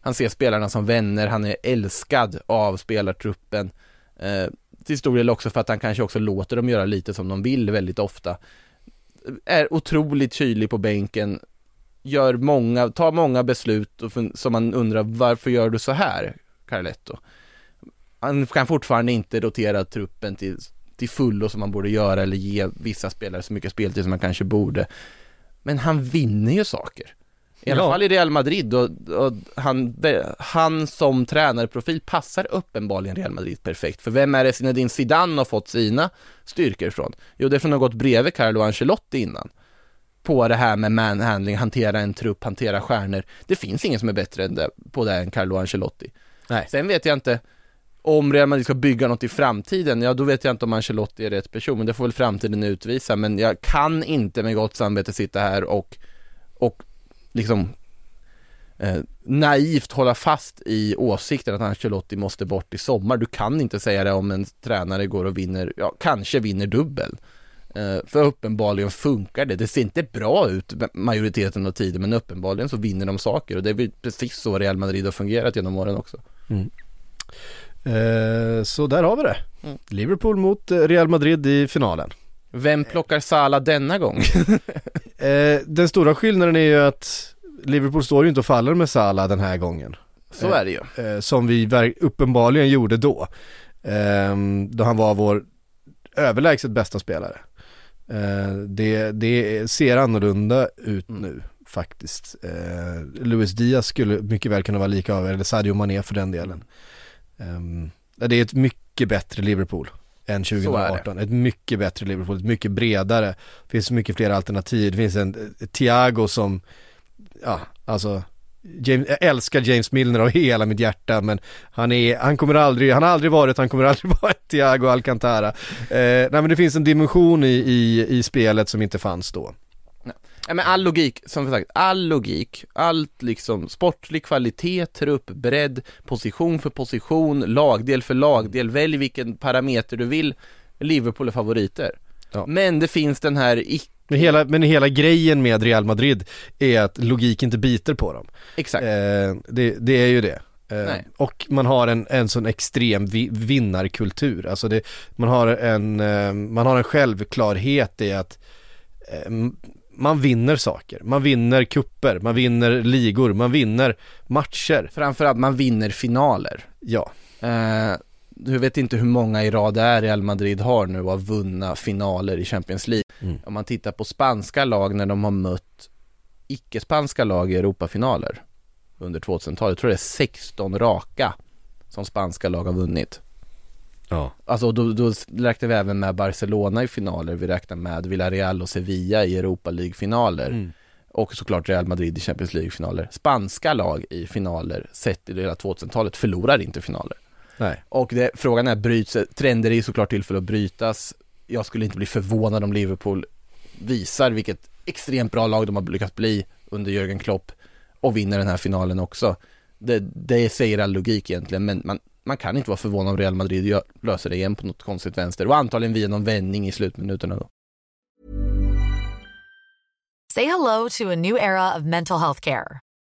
Han ser spelarna som vänner, han är älskad av spelartruppen. Eh, till stor del också för att han kanske också låter dem göra lite som de vill väldigt ofta. Är otroligt tydlig på bänken, gör många, tar många beslut och som man undrar varför gör du så här, Carletto? Han kan fortfarande inte rotera truppen till, till fullo som man borde göra eller ge vissa spelare så mycket speltid som man kanske borde. Men han vinner ju saker. I alla ja. fall i Real Madrid och, och, han, han som tränarprofil passar uppenbarligen Real Madrid perfekt. För vem är det Zinedine Zidane har fått sina styrkor ifrån? Jo, det är från att ha gått bredvid Carlo Ancelotti innan på det här med manhandling, hantera en trupp, hantera stjärnor. Det finns ingen som är bättre än det, på det än Carlo Ancelotti. Nej. Sen vet jag inte om Real Madrid ska bygga något i framtiden, ja då vet jag inte om Ancelotti är rätt person, men det får väl framtiden utvisa. Men jag kan inte med gott samvete sitta här och, och liksom eh, naivt hålla fast i åsikten att Ancelotti måste bort i sommar. Du kan inte säga det om en tränare går och vinner, ja kanske vinner dubbel. Eh, för uppenbarligen funkar det. Det ser inte bra ut majoriteten av tiden men uppenbarligen så vinner de saker och det är väl precis så Real Madrid har fungerat genom åren också. Mm. Eh, så där har vi det. Mm. Liverpool mot eh, Real Madrid i finalen. Vem plockar Sala denna gång? eh, den stora skillnaden är ju att Liverpool står ju inte och faller med Sala den här gången. Så är det ju. Eh, som vi uppenbarligen gjorde då. Ehm, då han var vår överlägset bästa spelare. Eh, det, det ser annorlunda ut mm. nu faktiskt. Eh, Luis Diaz skulle mycket väl kunna vara lika av, eller Sadio Mané för den delen. Um, det är ett mycket bättre Liverpool än 2018. Ett mycket bättre Liverpool, ett mycket bredare. Det finns mycket fler alternativ. Det finns en Thiago som, ja, alltså James, jag älskar James Milner av hela mitt hjärta men han är, han kommer aldrig, han har aldrig varit, han kommer aldrig vara ett Thiago Alcantara. Eh, nej men det finns en dimension i, i, i spelet som inte fanns då. Ja men all logik, som sagt, all logik, allt liksom sportlig kvalitet, trupp, bredd, position för position, lagdel för lagdel, välj vilken parameter du vill. Liverpool är favoriter. Ja. Men det finns den här icke men hela, men hela grejen med Real Madrid är att logik inte biter på dem. Exakt. Eh, det, det, är ju det. Eh, och man har en, en sån extrem vi, vinnarkultur. Alltså det, man, har en, eh, man har en självklarhet i att eh, man vinner saker. Man vinner kupper, man vinner ligor, man vinner matcher. Framförallt man vinner finaler. Ja. Du vet inte hur många i rad det är Real Madrid har nu av vunna finaler i Champions League. Mm. Om man tittar på spanska lag när de har mött icke-spanska lag i Europafinaler under 2000-talet, tror jag det är 16 raka som spanska lag har vunnit. Ja. Alltså då, då räknar vi även med Barcelona i finaler, vi räknar med Villarreal och Sevilla i Europa League-finaler. Mm. Och såklart Real Madrid i Champions League-finaler. Spanska lag i finaler, sett i hela 2000-talet, förlorar inte finaler. Nej. Och det, frågan är, bryts, trender är ju såklart till för att brytas. Jag skulle inte bli förvånad om Liverpool visar vilket extremt bra lag de har lyckats bli under Jürgen Klopp och vinner den här finalen också. Det, det säger all logik egentligen, men man, man kan inte vara förvånad om Real Madrid löser det igen på något konstigt vänster och antagligen via någon vändning i slutminuterna då. Say hello to a new era of mental health care.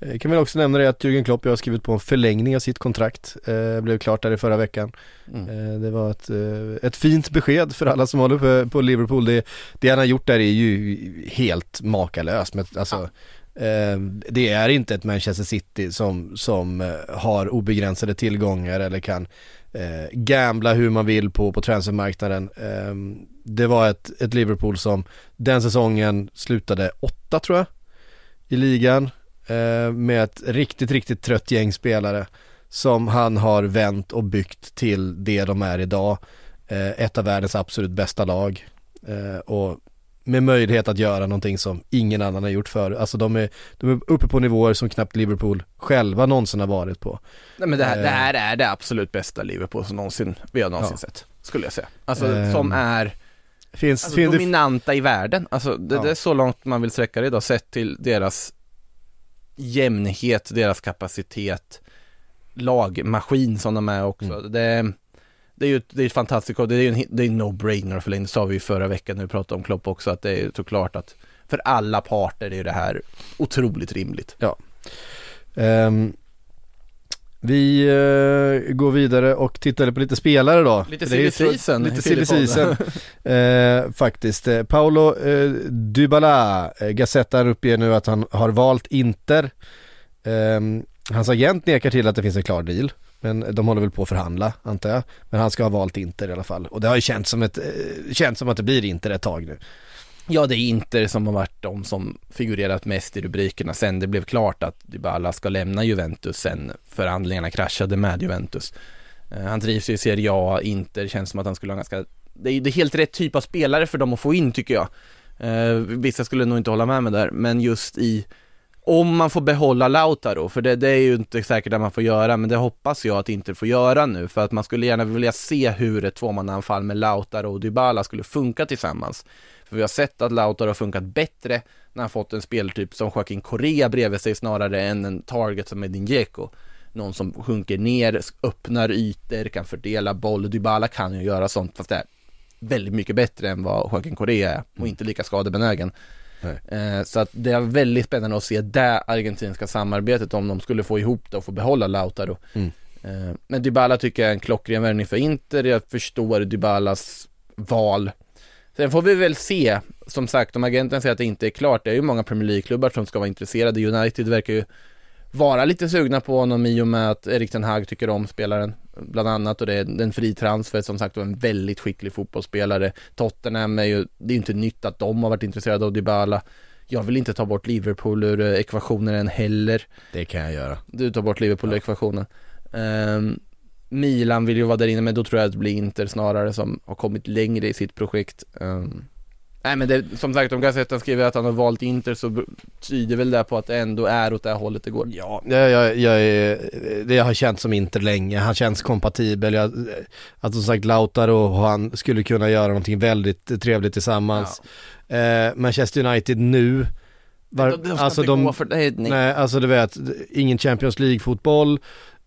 Eh, Kan väl också nämna det att Jürgen Klopp har skrivit på en förlängning av sitt kontrakt. Eh, blev klart där i förra veckan. Mm. Eh, det var ett, eh, ett fint besked för alla som håller på, på Liverpool. Det, det han har gjort där är ju helt makalöst. Men, alltså, eh, det är inte ett Manchester City som, som har obegränsade tillgångar eller kan eh, gambla hur man vill på, på transfermarknaden. Eh, det var ett, ett Liverpool som den säsongen slutade åtta tror jag i ligan med ett riktigt, riktigt trött gäng spelare som han har vänt och byggt till det de är idag. Eh, ett av världens absolut bästa lag eh, och med möjlighet att göra någonting som ingen annan har gjort förut. Alltså de är, de är uppe på nivåer som knappt Liverpool själva någonsin har varit på. Nej men det här, Eh. det här är det absolut bästa Liverpool som någonsin, vi har någonsin Ja. sett, skulle jag säga. Alltså Ehm, som är Finns, alltså, finns det, dominanta i världen. Alltså det, Ja. det är så långt man vill sträcka det idag, sett till deras jämnhet, deras kapacitet, lagmaskin som de är också. Mm. Det, det är ju det är ett fantastiskt, det är ju en, det är no-brainer för länge, det sa vi ju förra veckan när vi pratade om Klopp också, att det är såklart att för alla parter är det här otroligt rimligt. Ehm, vi eh, går vidare och tittar på lite spelare då. Lite silly season Lite silly season eh, faktiskt. Eh, Paolo eh, Dybala, Gazettan uppger nu att han har valt Inter. Ehm, hans agent nekar till att det finns en klar deal. Men de håller väl på att förhandla antar jag. Men han ska ha valt Inter i alla fall. Och det har ju känts som, ett, känts som att det blir Inter ett tag nu. Ja, det är Inter som har varit de som figurerat mest i rubrikerna sen det blev klart att Dybala ska lämna Juventus sen förhandlingarna kraschade med Juventus. Eh, han trivs ju i Serie A, Inter känns som att han skulle ha ganska, det är, det är helt rätt typ av spelare för dem att få in tycker jag. Eh, vissa skulle nog inte hålla med mig där, men just i om man får behålla Lautaro, för det, det är ju inte säkert att man får göra, men det hoppas jag att Inter får göra nu, för att man skulle gärna vilja se hur ett tvåmannaanfall med Lautaro och Dybala skulle funka tillsammans. För vi har sett att Lautaro har funkat bättre när han fått en speltyp som Joaquin Correa bredvid sig snarare än en target som Edin Dzeko. Någon som sjunker ner, öppnar ytor, kan fördela boll. Dybala kan ju göra sånt fast det är väldigt mycket bättre än vad Joaquin Correa är och inte lika skadebenägen. Eh, så att det är väldigt spännande att se det argentinska samarbetet om de skulle få ihop det och få behålla Lautaro. Mm. Eh, men Dybala tycker jag är en klockren värvning för Inter. Jag förstår Dybalas val. Sen får vi väl se, som sagt om agenten säger att det inte är klart, det är ju många Premier League-klubbar som ska vara intresserade. United verkar ju vara lite sugna på honom i och med att Erik Ten Hag tycker om spelaren bland annat och det är en fri transfer som sagt och en väldigt skicklig fotbollsspelare. Tottenham är ju, det är ju inte nytt att de har varit intresserade av Dybala. Jag vill inte ta bort Liverpool ur eh, ekvationen än heller. Det kan jag göra. Du tar bort Liverpool ur ekvationen. Ehm, Milan vill ju vara där inne men då tror jag att det blir Inter snarare som har kommit längre i sitt projekt. Ehm, nej men det, som sagt om Gazetten skriver att han har valt Inter så tyder väl det på att det ändå är åt det här hållet det går. Ja, jag, jag, jag, är- det har känts som Inter länge, han känns kompatibel. Jag, att som sagt Lautaro och han skulle kunna göra någonting väldigt trevligt tillsammans. Eh, Manchester United nu, var, de, de ska alltså inte de, gå för det, nej. nej alltså du vet, ingen Champions League-fotboll,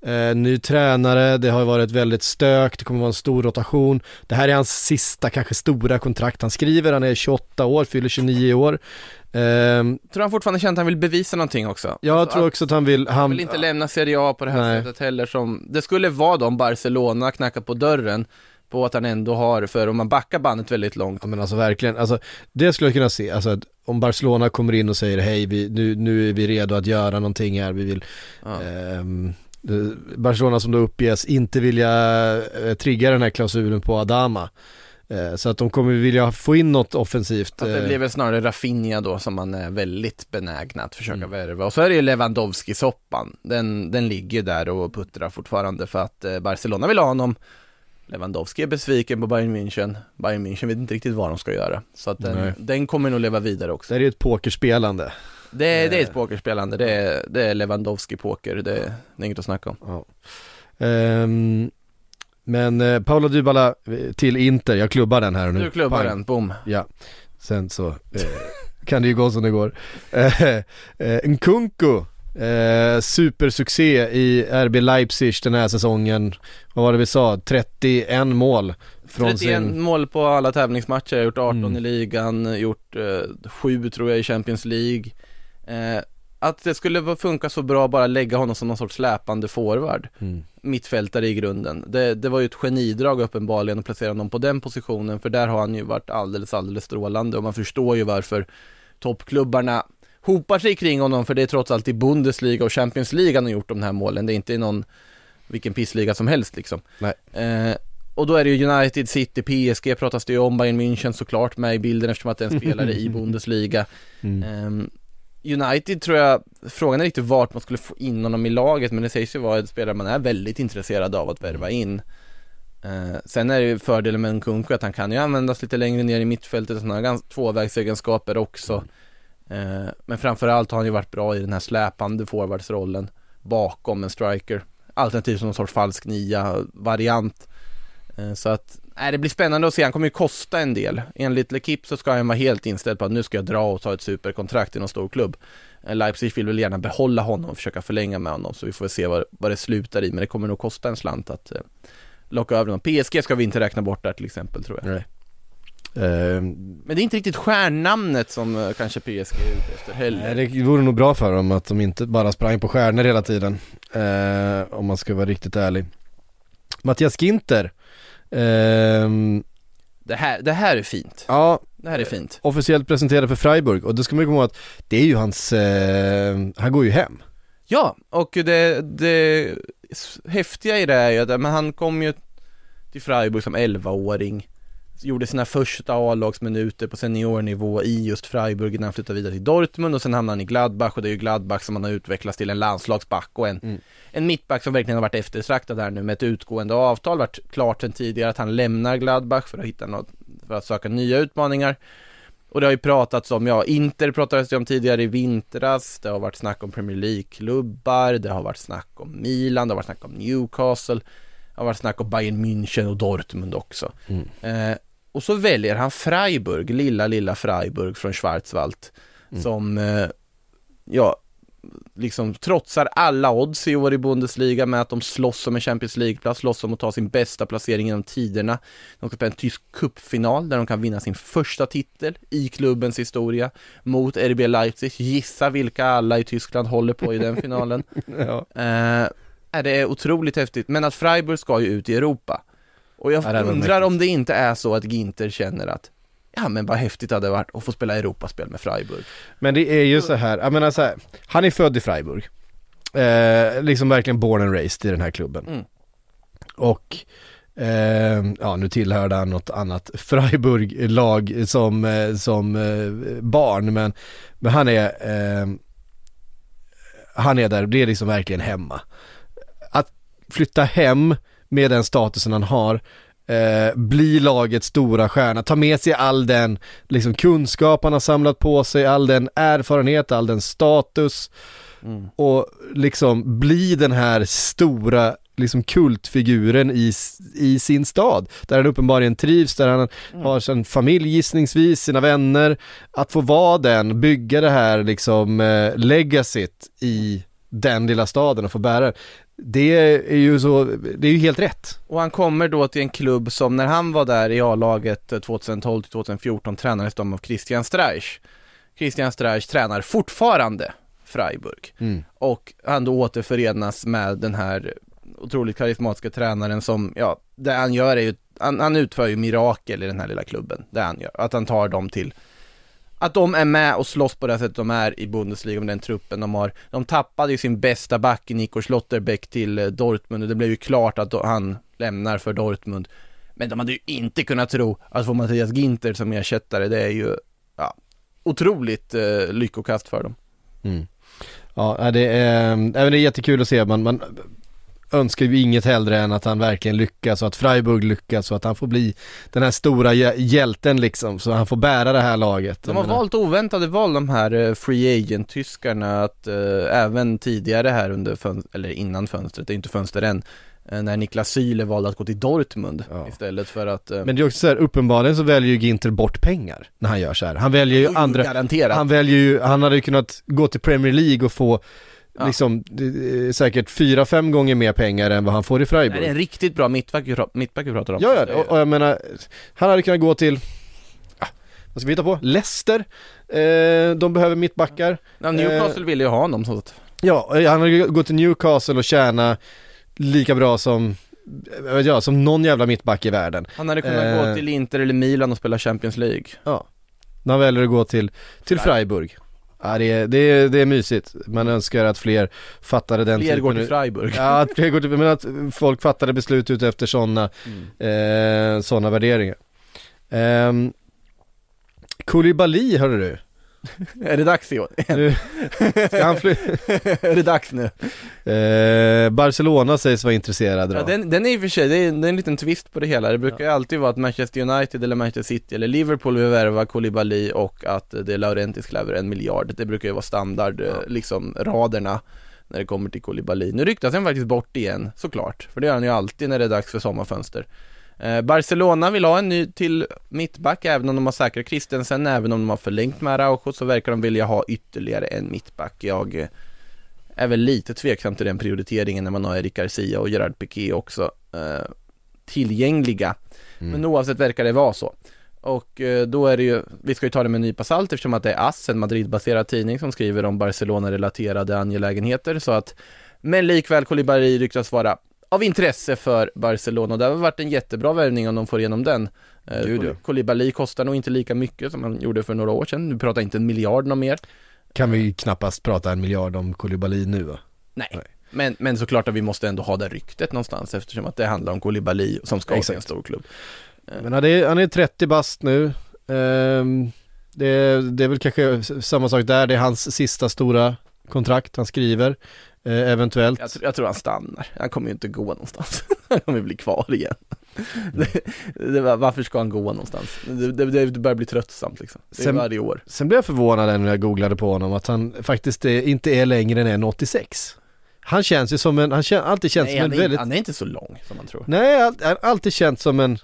eh, ny tränare, det har varit väldigt stök, det kommer vara en stor rotation. Det här är hans sista kanske stora kontrakt han skriver, han är 28 år, fyller 29 år. Ehm, Tror han fortfarande känner att han vill bevisa någonting också? jag Alltså, tror också att han vill, Han han, vill inte lämna Serie A på det här Nej. sättet heller som, det skulle vara då om Barcelona knackar på dörren på att han ändå har, för om man backar bandet väldigt långt Ja men alltså verkligen, alltså det skulle jag kunna se, alltså att om Barcelona kommer in och säger hej, vi, nu, nu är vi redo att göra någonting här, vi vill Ja. det- Barcelona som då uppges inte vilja eh, trigga den här klausulen på Adama Eh, Så att de kommer vilja få in något offensivt Att det eh, blir väl snarare Rafinha då som man är väldigt benägna att försöka Mm. värva. Och så är det ju Lewandowski-soppan. Den, den ligger där och puttrar fortfarande för att Barcelona vill ha honom. Lewandowski är besviken på Bayern München. Bayern München vet inte riktigt vad de ska göra. Så att den, den kommer nog leva vidare också. Det är ett pokerspelande Det, är- det är Eh. ett pokerspelande. Det är, det är Lewandowski-poker. Det, det är inget att snacka om. ja. Ehm, Men eh, Paolo Dybala eh, till Inter, jag klubbar den här nu Nu klubbar Pang. den, boom. Ja, sen så eh, kan det ju gå som det går. Eh, eh, Nkunku, eh, supersuccé i RB Leipzig den här säsongen. Vad var det vi sa? 31 mål. Från 31 sin... mål på alla tävlingsmatcher, gjort 18 Mm. i ligan, gjort eh, 7 tror jag i Champions League. Eh, att det skulle funka så bra bara lägga honom som någon sorts släpande forward. Mm. Mittfältare i grunden. Det, det var ju ett genidrag uppenbarligen att placera honom på den positionen för där har han ju varit alldeles, alldeles strålande och man förstår ju varför toppklubbarna hopar sig kring honom för det är trots allt i Bundesliga och Champions League han har gjort de här målen. Det är inte i någon, vilken pissliga som helst liksom. Eh, och då är det ju United, City, PSG pratas det ju om, Bayern München såklart med i bilden eftersom att det är en spelare i Bundesliga. Mm. Ehm, United tror jag, frågan är riktigt vart man skulle få in honom i laget men det sägs ju vara en spelare man är väldigt intresserad av att värva in. Eh, sen är det ju fördelen med Nkunku att han kan ju användas lite längre ner i mittfältet och sådana gans- tvåvägsegenskaper också. Eh, men framförallt har han ju varit bra i den här släpande forwardsrollen bakom en striker. Alternativt som någon sorts falsk nia variant. Eh, så att, nej, det blir spännande att se. Han kommer ju kosta en del. Enligt Lekip så ska han vara helt inställd på att nu ska jag dra och ta ett superkontrakt i någon stor klubb. Eh, Leipzig vill väl gärna behålla honom och försöka förlänga med honom så vi får se vad, vad det slutar i men det kommer nog kosta en slant att eh, locka över honom. PSG ska vi inte räkna bort där till exempel tror jag. Nej. Eh, Men det är inte riktigt stjärnnamnet som eh, kanske PSG är ute efter heller. Nej, det vore nog bra för dem att de inte bara sprang på stjärnor hela tiden. Eh, om man ska vara riktigt ärlig. Mattias Ginter. Ehm, Det, här, det här är fint. ja, Det här är fint. officiellt presenterad för Freiburg och då ska man ju komma ihåg att det är ju hans, eh, han går ju hem. Ja, och det, det häftiga i det är ju att men han kom ju till Freiburg som 11-åring Gjorde sina första A-lagsminuter på seniornivå i just Freiburg innan han flyttade vidare till Dortmund och sen hamnade han i Gladbach och det är ju Gladbach som han har utvecklats till en landslagsback och en, Mm. en mittback som verkligen har varit eftertraktad här nu med ett utgående avtal, varit klart sedan tidigare att han lämnar Gladbach för att hitta något, för att söka nya utmaningar och det har ju pratats om, ja, Inter pratades det om tidigare i vintras, det har varit snack om Premier League-klubbar, det har varit snack om Milan, det har varit snack om Newcastle, det har varit snack om Bayern München och Dortmund också. Mm. Eh, och så väljer han Freiburg, lilla, lilla Freiburg från Schwarzwald, Mm. som, eh, ja, liksom trotsar alla odds i år i Bundesliga med att de slåss om en Champions League-plats, slåss om att ta sin bästa placering genom tiderna. De ska spela en tysk cupfinal där de kan vinna sin första titel i klubbens historia mot RB Leipzig. Gissa vilka alla i Tyskland håller på i den finalen. Ja. Eh, det är otroligt häftigt, men att Freiburg ska ju ut i Europa. Och jag Ja, undrar om det inte är så att Ginter känner att Ja men vad häftigt det hade varit att få spela Europaspel med Freiburg. Men det är ju så här, jag menar så här, han är född i Freiburg. Eh, liksom verkligen born and raised i den här klubben. Mm. Och eh, ja, nu tillhörde han något annat Freiburg-lag som, eh, som eh, barn, men, men han är eh, han är där, det är liksom verkligen hemma. Att flytta hem med den statusen han har, eh, bli lagets stora stjärna, ta med sig all den liksom kunskap han har samlat på sig, all den erfarenhet, all den status Mm. och liksom bli den här stora liksom kultfiguren i, i sin stad, där han uppenbarligen trivs, där han har sin familj gissningsvis, sina vänner, att få vara den, bygga det här liksom eh, legacyt i den lilla staden och få bära det. det är ju så, det är ju helt rätt. Och han kommer då till en klubb som när han var där i A-laget eh, 2012 till 2014 tränades de av Christian Streich. Christian Streich tränar fortfarande Freiburg. Mm. Och han då återförenas med den här otroligt karismatiska tränaren som, ja, det han gör är ju, han, han utför ju mirakel i den här lilla klubben, det han gör. Att han tar dem till, att de är med och slåss på det här sättet de är i Bundesliga med den truppen de har. De tappade ju sin bästa back i Nico Schlotterbeck till eh, Dortmund och det blev ju klart att han lämnar för Dortmund. Men de hade ju inte kunnat tro att få Mattias Ginter som ersättare, det är ju, ja, otroligt eh, lyckokast för dem. Mm. Ja, det är, äh, det är jättekul att se, man, man önskar ju inget hellre än att han verkligen lyckas och att Freiburg lyckas och att han får bli den här stora hjä- hjälten liksom, så han får bära det här laget. De har valt oväntade val de här eh, free agent-tyskarna att eh, även tidigare här under eller innan fönstret, det är inte fönster än eh, när Niklas Syle valde att gå till Dortmund Ja. istället för att eh, Men det är också så här, uppenbarligen så väljer ju Ginter bort pengar när han gör så här. Han väljer ju andra, Garanterat han väljer ju, han hade ju kunnat gå till Premier League och få Ja. liksom eh, säkert fyra, fem gånger mer pengar än vad han får i Nej, det är Freiburg. en riktigt bra mittback mittback vi pratar om Ja, ja, och, och jag menar, han hade kunnat gå till, ah, vad ska vi hitta på? Leicester, eh, de behöver mittbackar. ja, Newcastle ville ju ha honom så att Ja, eh, han hade gått till Newcastle och tjäna lika bra som, jag, som någon jävla mittback i världen. Han hade kunnat Eh. gå till Inter eller Milan och spela Champions League Ja. När han väljer att gå till, till Freiburg. Ja, det, är, det, är, det är mysigt. Man önskar att fler fattade den Fler går typen till Freiburg Ja, att fler går till, men att folk fattade beslut ut efter sådana Mm. eh, såna värderingar. Um, Koulibaly hörde du. Är det dags? Nu, ska han fly- är det dags nu? eh, Barcelona sägs vara intresserade Ja, då. den, den är i och för sig, det är, det är en liten twist på det hela. Det brukar ju alltid vara att Manchester United eller Manchester City eller Liverpool vill värva Koulibaly och att det är Laurentis kräver en miljard. Det brukar ju vara standard, eh, liksom raderna när det kommer till Koulibaly. Nu ryktas han faktiskt bort igen, såklart. För det gör han ju alltid när det är dags för sommarfönster. Eh, Barcelona vill ha en ny till mittback, även om de har säkrat Christensen, även om de har förlängt med Araujo så verkar de vilja ha ytterligare en mittback. Jag eh, är väl lite tveksam till den prioriteringen när man har Eric Garcia och Gerard Piqué också eh, tillgängliga. Men oavsett verkar det vara så. Och eh, då är det ju, vi ska ju ta det med en nypa salt eftersom att det är AS, en Madrid-baserad tidning som skriver om Barcelona-relaterade angelägenheter så att men likväl Koulibaly ryktas vara av intresse för Barcelona och det har varit en jättebra värvning om de får igenom den. Eh, Koulibaly kostar nog inte lika mycket som han gjorde för några år sedan. Nu pratar inte en miljard någon mer. Kan vi knappast prata en miljard om Koulibaly nu va? Nej. Nej. Men, men såklart att vi måste ändå ha det ryktet någonstans eftersom att det handlar om Koulibaly som ska till en stor klubb. Men han är, han är 30 bast nu. Ehm, det, är- det är väl kanske samma sak där, det är hans sista stora kontrakt han skriver. Eh, eventuellt. Jag, jag tror han stannar. Han kommer ju inte gå någonstans. han kommer bli kvar igen. det, det, var- varför ska han gå någonstans? Det, det, det börjar bli tröttsamt liksom. Det är Sen- varje år. Sen blev jag förvånad när jag googlade på honom att han faktiskt är, inte är längre än 1,86. Han känns ju som en, han kän, alltid känns Nej, som en är, väldigt, han är inte så lång som man tror. nej, han har alltid känts som en,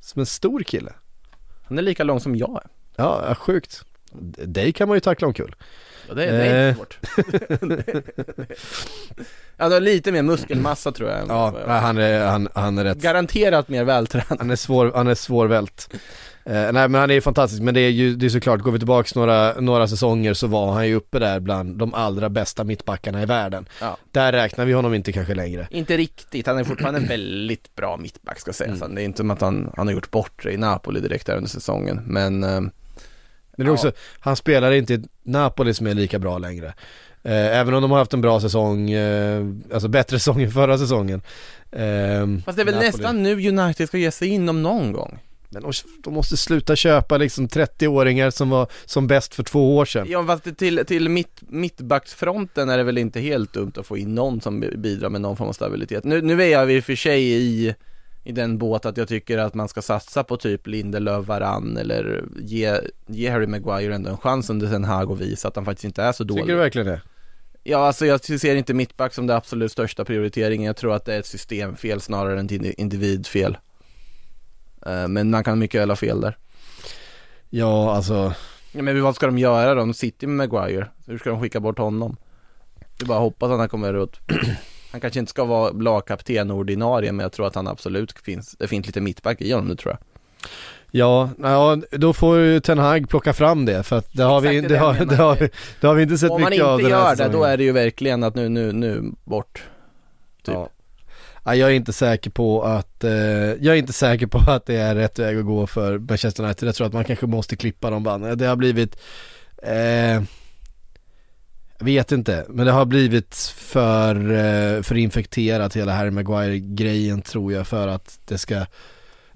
som en stor kille. Han är lika lång som jag är. Ja, ja, sjukt. Dig kan man ju tackla omkull. Ja, det, det är Eh. inte svårt. Han har lite mer muskelmassa tror jag. Ja, han är, han, han är rätt Garanterat mer vältränad. Han är svår, han är svårvält. Eh, nej men han är ju fantastisk, men det är ju det är såklart, går vi tillbaks några, några säsonger så var han ju uppe där bland de allra bästa mittbackarna i världen. Ja. Där räknar vi honom inte kanske längre. Inte riktigt, han är fortfarande en väldigt bra mittback ska sägas. Mm. Det är inte som att han, han har gjort bort det i Napoli direkt där under säsongen. Men eh, Men också, han spelar inte i Napoli som är lika bra längre. Eh, även om de har haft en bra säsong, eh, alltså bättre säsong än förra säsongen. Eh, fast det är väl Napoli. nästan nu United ska ge sig in om någon gång. Men de, de måste sluta köpa liksom 30-åringar som var som bäst för två år sedan. Ja fast till, till mitt, mittbacksfronten är det väl inte helt dumt att få in någon som bidrar med någon form av stabilitet. Nu, nu är jag i och för sig i, i den båt att jag tycker att man ska satsa på typ Lindelöf, Varann eller ge, ge Harry Maguire ändå en chans under Ten Hag och visa att han faktiskt inte är så dålig. Tycker du verkligen det? Ja, alltså jag ser inte mittback som det absolut största prioriteringen. Jag tror att det är ett systemfel snarare än ett indi- individfel. Eh, Men man kan mycket väl ha fel där. Ja, alltså Ja, men vad ska de göra då? De sitter med Maguire. Hur ska de skicka bort honom? Det är bara att hoppas att han kommer ut. Han kanske inte ska vara lagkapten och ordinarie, men jag tror att han absolut finns, det finns lite mittback i honom nu tror jag. Ja, ja, då får ju Ten Hag plocka fram det för att det har, vi, det, det har, det har, det har vi inte sett Om man mycket av inte den här gör det, då är det ju verkligen att nu, nu, nu, bort. Typ. Ja. Ja, jag är inte säker på att, eh, jag är inte säker på att det är rätt väg att gå för Manchester United. Jag tror att man kanske måste klippa de banden. Det har blivit, eh, vet inte, men det har blivit för, eh, för infekterat hela Harry Maguire-grejen tror jag för att det ska,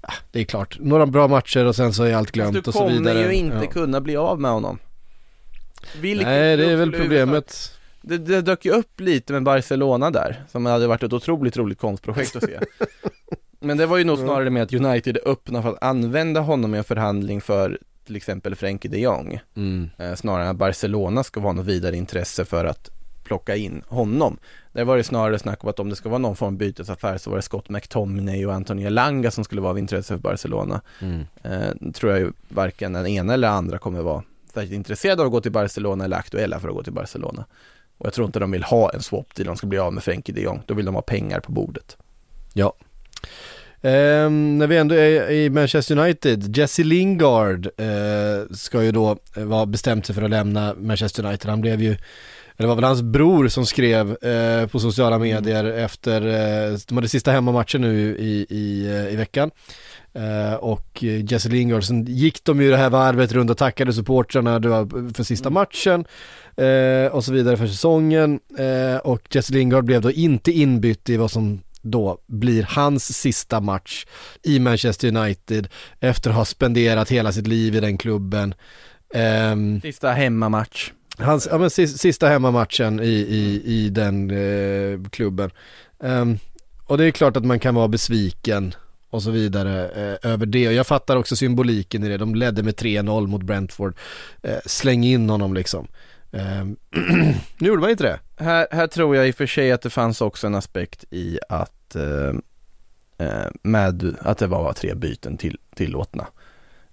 ja, det är klart, några bra matcher och sen så är allt glömt du och så vidare. kommer ju inte Ja. kunna bli av med honom. Vilken Nej, det är väl problemet. det, det dök ju upp lite med Barcelona där, som hade varit ett otroligt roligt konstprojekt att se. Men det var ju nog snarare med att United öppnade för att använda honom i en förhandling för till exempel Frenkie de Jong. Mm. Eh, snarare än att Barcelona ska vara något vidare intresse för att plocka in honom. Där var det snarare snack om att om det ska vara någon form av bytesaffär så var det Scott McTominay och Antonio Elanga som skulle vara av intresse för Barcelona. Mm. Eh, tror jag ju varken den ena eller andra kommer vara särskilt intresserade av att gå till Barcelona eller aktuella för att gå till Barcelona. Och jag tror inte de vill ha en swap deal, de ska bli av med Frenkie de Jong. Då vill de ha pengar på bordet. Ja. Ehm, när vi ändå är i Manchester United, Jesse Lingard eh, ska ju då eh, vara bestämt sig för att lämna Manchester United. Han blev ju, eller det var väl hans bror som skrev eh, på sociala medier efter, eh, de hade sista hemmamatchen nu i, i, eh, i veckan. Eh, och Jesse Lingard, sen gick de ju det här varvet runt och tackade supportrarna för sista matchen eh, och så vidare för säsongen. Eh, och Jesse Lingard blev då inte inbytt i vad som då blir hans sista match i Manchester United efter att ha spenderat hela sitt liv i den klubben. Um, sista hemmamatch. Hans, ja men sista hemmamatchen i, i, i den eh, klubben. Um, och det är klart att man kan vara besviken och så vidare eh, över det. Och jag fattar också symboliken i det. De ledde med 3-0 mot Brentford. Eh, släng in honom liksom. Um, nu gjorde man inte det. Här, här tror jag i och för sig att det fanns också en aspekt i att eh, eh, med att det var tre byten till, tillåtna.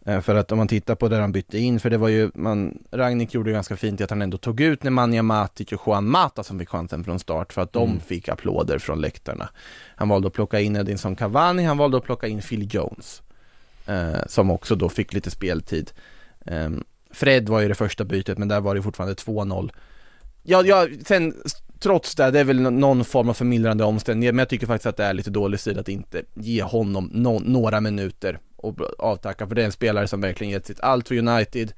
Eh, för att om man tittar på där han bytte in, för det var ju, man, Ragnik gjorde ganska fint i att han ändå tog ut Nemanja Matic och Juan Mata som fick chansen från start för att de Mm. fick applåder från läktarna. Han valde att plocka in Edinson Cavani, han valde att plocka in Phil Jones. Eh, som också då fick lite speltid. Eh, Fred var ju det första bytet men där var det fortfarande 2-0. Ja, ja, sen trots det, det är väl någon form av förmildrande omständighet, men jag tycker faktiskt att det är lite dålig stil att inte ge honom no några minuter och avtacka, för det är en spelare som verkligen gett sitt allt för United,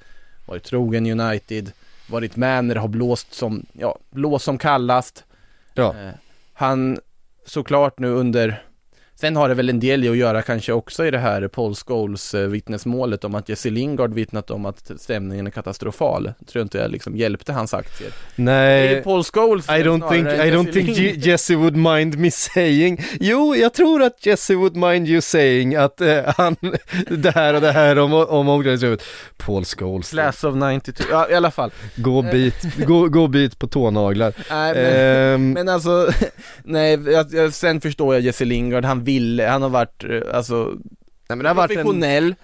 varit trogen United, varit med när det har blåst som, ja, blåst som kallast. Ja. Eh, han, såklart nu under Sen har det väl en del i att göra kanske också i det här Paul Scholes eh, vittnesmålet om att Jesse Lingard vittnat om att stämningen är katastrofal. Tror inte jag liksom hjälpte hans aktier. Det är Nej. Paul Scholes I don't think, I don't think Jesse would mind me saying Jo, jag tror att Jesse would mind you saying att eh, han, det här och det här om, om omklädningsrummet Paul Scholes, Class of 92, ja i alla fall. gå bit, gå, gå bit på tånaglar Nej, men, Ehm, men alltså, nej, jag, jag, sen förstår jag Jesse Lingard, han ville, han har varit, eh, alltså, nej, men det har varit en, professionell.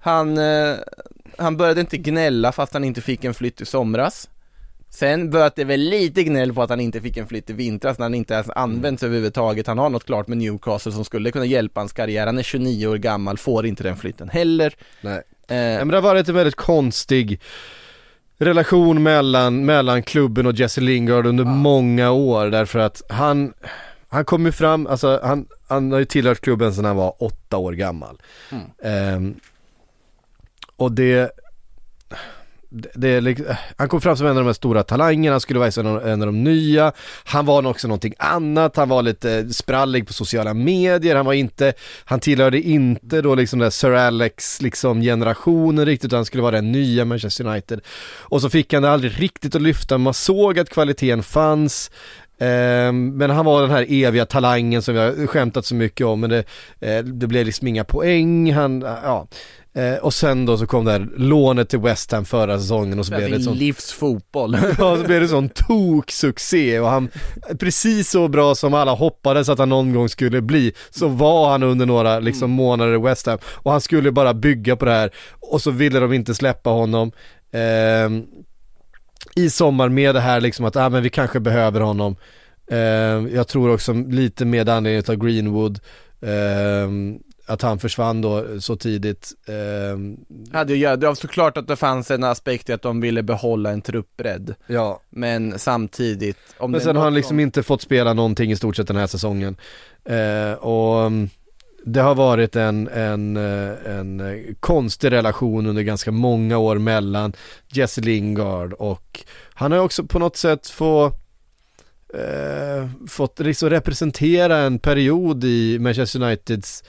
Han, eh, han började inte gnälla fast han inte fick en flytt i somras. Sen började det väl lite gnäll på att han inte fick en flytt i vintras när han inte ens används överhuvudtaget. Han har något klart med Newcastle som skulle kunna hjälpa hans karriär. Han är 29 år gammal, får inte den flytten heller. nej. Eh, Ja, men det har varit en väldigt konstig relation mellan, mellan klubben och Jesse Lingard under många år därför att han, han kom ju fram, alltså han, han har ju tillhört klubben sedan han var åtta år gammal. Mm. Ehm, och det, det, det liksom, han kom fram som en av de här stora talangerna, han skulle vara en av, en av de nya, han var också någonting annat, han var lite sprallig på sociala medier, han var inte, han tillhörde inte då liksom den där Sir Alex liksom generationen riktigt, utan han skulle vara den nya Manchester United. Och så fick han det aldrig riktigt att lyfta, man såg att kvaliteten fanns, men han var den här eviga talangen som har skämtat så mycket om, men det, eh, det blev liksom inga poäng, han, ja. Eh, och sen då så kom det här lånet till West Ham förra säsongen och så blev det ett sånt livsfotboll. Ja, så blev det sån tok-succé och han, precis så bra som alla hoppades att han någon gång skulle bli, så var han under några liksom månader i West Ham och han skulle bara bygga på det här och så ville de inte släppa honom. Ehm, I sommar med det här liksom att, ah, men vi kanske behöver honom. Ehm, jag tror också lite med anledning av Greenwood, ehm, att han försvann då så tidigt. Ehm, hade ju, det var såklart att det fanns en aspekt i att de ville behålla en truppbredd. ja, Men samtidigt, om Men sen har han liksom som- inte fått spela någonting i stort sett den här säsongen. Eh, och mm, det har varit en, en, eh, en konstig relation under ganska många år mellan Jesse Lingard och han har också på något sätt få, eh, fått liksom representera en period i Manchester Uniteds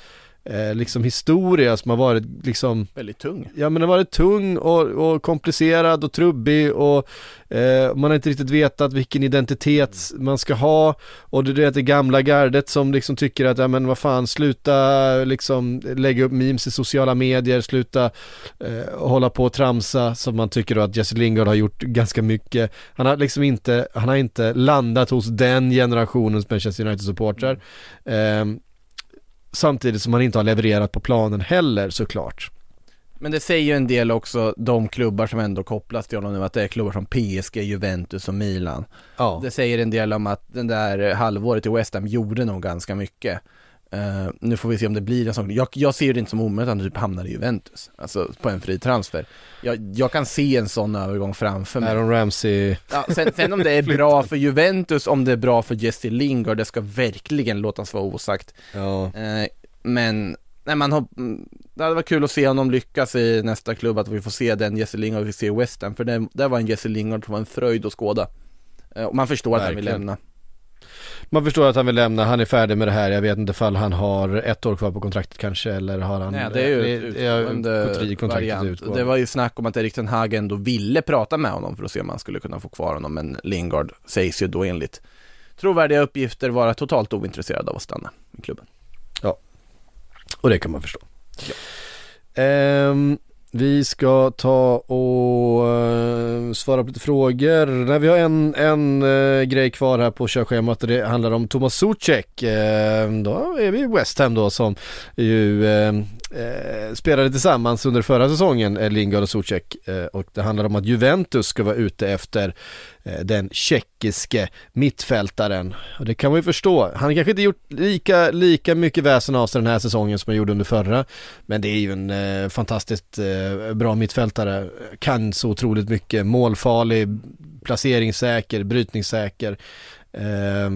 eh, liksom historia som har varit liksom Väldigt tung. Ja men den har varit tung och, och komplicerad och trubbig och eh, man har inte riktigt vetat vilken identitet man ska ha och det är det gamla gardet som liksom tycker att, ja men vad fan, sluta liksom lägga upp memes i sociala medier, sluta eh, hålla på och tramsa som man tycker då att Jesse Lingard har gjort ganska mycket. Han har liksom inte, han har inte landat hos den generationens Manchester United-supportrar. Eh, samtidigt som han inte har levererat på planen heller såklart. Men det säger ju en del också, de klubbar som ändå kopplas till honom nu, att det är klubbar som PSG, Juventus och Milan. Ja. Det säger en del om att den där halvåret i West Ham gjorde nog ganska mycket. Uh, nu får vi se om det blir en sån, jag, jag ser det inte som omöjligt att han typ hamnar i Juventus, alltså på en fri transfer. Jag, jag kan se en sån övergång framför mig. Aaron Ramsey. Ja, sen, sen om det är bra för Juventus, om det är bra för Jesse Lingard, det ska verkligen låtas vara osagt. Ja. Uh, men Nej man har, mm, det hade varit kul att se honom lyckas i nästa klubb, att vi får se den Jesse Lingard vi ser i West Ham, för det, det var en Jesse Lingard som var en fröjd att skåda. Eh, Och man förstår att han vill Verkligen. lämna. Man förstår att han vill lämna, han är färdig med det här. Jag vet inte ifall han har ett år kvar på kontraktet kanske eller har han Nej, det är ju ett utgående kontraktet. Det var ju snack om att Erik Ten Hag ändå ville prata med honom för att se om man skulle kunna få kvar honom, men Lingard sägs ju då enligt trovärdiga uppgifter vara totalt ointresserad av att stanna i klubben. Och det kan man förstå. Ehm, vi ska ta och uh, svara på lite frågor. Nej, vi har en, en uh, grej kvar här på körschemat och det handlar om Thomas Zucek. Uh, eh, då är vi i West Ham då som ju eh, spelade tillsammans under förra säsongen, eh, Lingard och Zuzek. Eh, och det handlar om att Juventus ska vara ute efter eh, den tjeckiske mittfältaren. Och det kan man ju förstå. Han har kanske inte gjort lika, lika mycket väsen av sig den här säsongen som han gjorde under förra. Men det är ju en eh, fantastiskt eh, bra mittfältare. Kan så otroligt mycket. Målfarlig, placeringssäker, brytningssäker. Eh,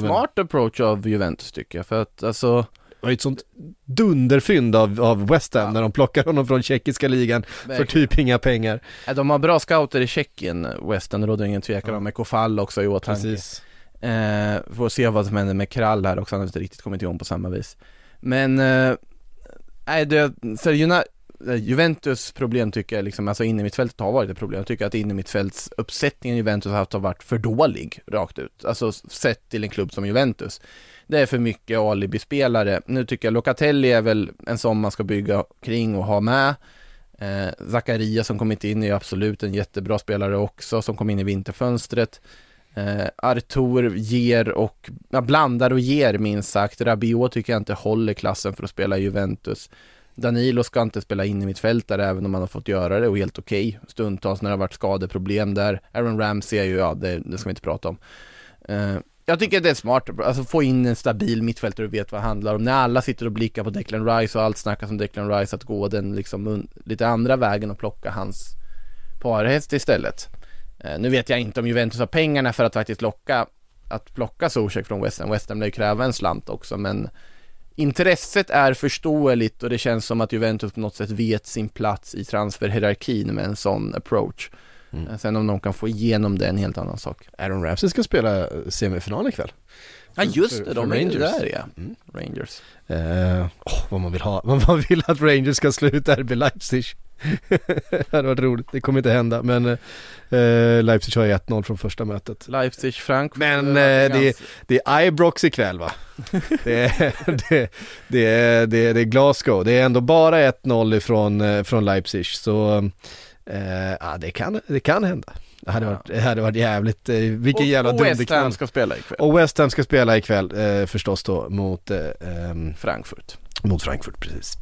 Smart approach av Juventus tycker jag, för att alltså var ju ett sånt dunderfynd av, av West Ham Ja. när de plockar honom från tjeckiska ligan för verkligen. typ inga pengar. De har bra scouter i Tjeckien, West Ham, det råder ingen tvekan Ja. om, med Kofall också i åtanke. Precis. Eh, får se vad som händer med Krall här också, han har inte riktigt kommit igång på samma vis. Men, eh, nej det, så Eh, Juventus problem tycker jag liksom, alltså innermittfältet har varit ett problem. Jag tycker att innermittfälts uppsättningen Juventus har haft har varit för dålig, rakt ut. Alltså sett till en klubb som Juventus. Det är för mycket alibispelare. Nu tycker jag Locatelli är väl en sån man ska bygga kring och ha med. Eh, Zakaria som kommit in är ju absolut en jättebra spelare också, som kom in i vinterfönstret. Eh, Artur ger och, ja, blandar och ger minst sagt. Rabiot tycker jag inte håller klassen för att spela i Juventus. Danilo ska inte spela in i mitt fältare även om han har fått göra det och helt okej stundtals när det har varit skadeproblem där. Aaron Ramsey är ju, ja det, det ska vi inte prata om. Uh, jag tycker det är smart, alltså få in en stabil mittfältare och vet vad det handlar om. När alla sitter och blickar på Declan Rice och allt snackas om Declan Rice, att gå den liksom lite andra vägen och plocka hans parhäst istället. Uh, nu vet jag inte om Juventus har pengarna för att faktiskt locka, att plocka Zuzek från West Ham. West Ham lär ju kräva en slant också, men intresset är förståeligt och det känns som att Juventus på något sätt vet sin plats i transferhierarkin med en sån approach. Mm. Eh, Sen om de kan få igenom det är en helt annan sak. Aaron Ramsey ska spela semifinal ikväll. Ja just för- det, de för är ju Rangers. där ja. Mm. Rangers. Eh, åh, vad man vill ha, vad man vill att Rangers ska sluta RB Leipzig. det hade varit roligt, det kommer inte hända men eh, Leipzig har ju 1-0 från första mötet. Leipzig, Frankfurt. Men, det eh, var det- ganska- Det är Ibrox ikväll va? det, är, det, det, är, det, är, det är Glasgow, det är ändå bara 1-0 ifrån eh, från Leipzig så eh, ja, det, kan, det kan hända. Det hade, varit, det hade varit jävligt, eh, vilken jävla och, och West. Ham ska spela ikväll. Och West Ham ska spela ikväll eh, förstås då mot, eh, ehm, Frankfurt. mot Frankfurt precis.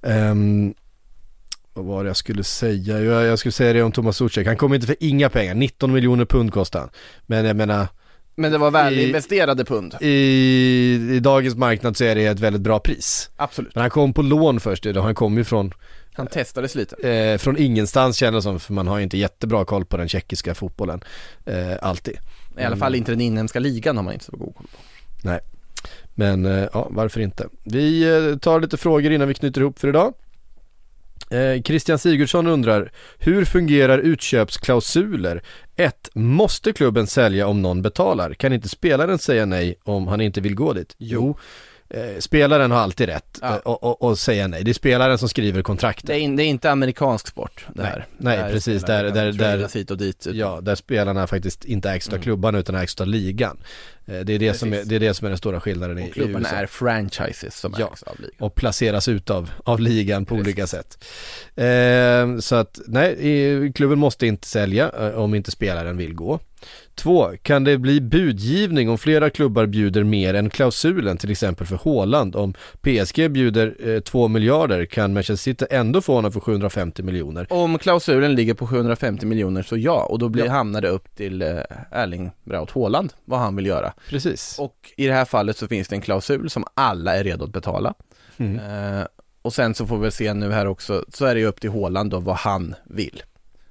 Um, vad var det jag skulle säga? Jag, jag skulle säga det om Thomas Zuzek, han kommer inte för inga pengar, 19 miljoner pund kostar han. Men jag menar, Men det var väl I- investerade pund. i, i dagens marknad så är det ett väldigt bra pris. Absolut. Men han kom på lån först, han kom ju från, Han testades lite. eh, från ingenstans kändes det som, för man har ju inte jättebra koll på den tjeckiska fotbollen, eh, alltid. I alla fall inte den inhemska ligan har man inte så god koll på. Men eh, ja, varför inte? Vi eh, tar lite frågor innan vi knyter ihop för idag. Eh, Christian Sigurdsson undrar, hur fungerar utköpsklausuler? 1. Måste klubben sälja om någon betalar? Kan inte spelaren säga nej om han inte vill gå dit? Jo eh, spelaren har alltid rätt Ja. eh, och, och, och säga nej. Det är spelaren som skriver kontraktet. Det är, in, det är inte amerikansk sport det Nej. här. Nej, Där precis. Där- där- där- hit och dit. Ja, där spelarna faktiskt inte ägs av Mm. klubbarna utan ägs av ligan. Eh, Det är det, som är, Precis. det är det som är den stora skillnaden i, i Och klubbarna USA. är franchises som Ja. ägs av ligan. och placeras ut av, av ligan på olika sätt. Eh, så att nej, klubben måste inte sälja om inte spelaren vill gå. Två, kan det bli budgivning om flera klubbar bjuder mer än klausulen, till exempel för Haaland? Om PSG bjuder eh, 2 miljarder kan Manchester City ändå få honom för 750 miljoner. Om klausulen ligger på 750 miljoner så ja, och då blir, Ja. hamnar det upp till eh, Erling Braut Haaland vad han vill göra. Precis. Och i det här fallet så finns det en klausul som alla är redo att betala. Mm. Eh, och sen så får vi se nu här också, så är det ju upp till Haaland då vad han vill.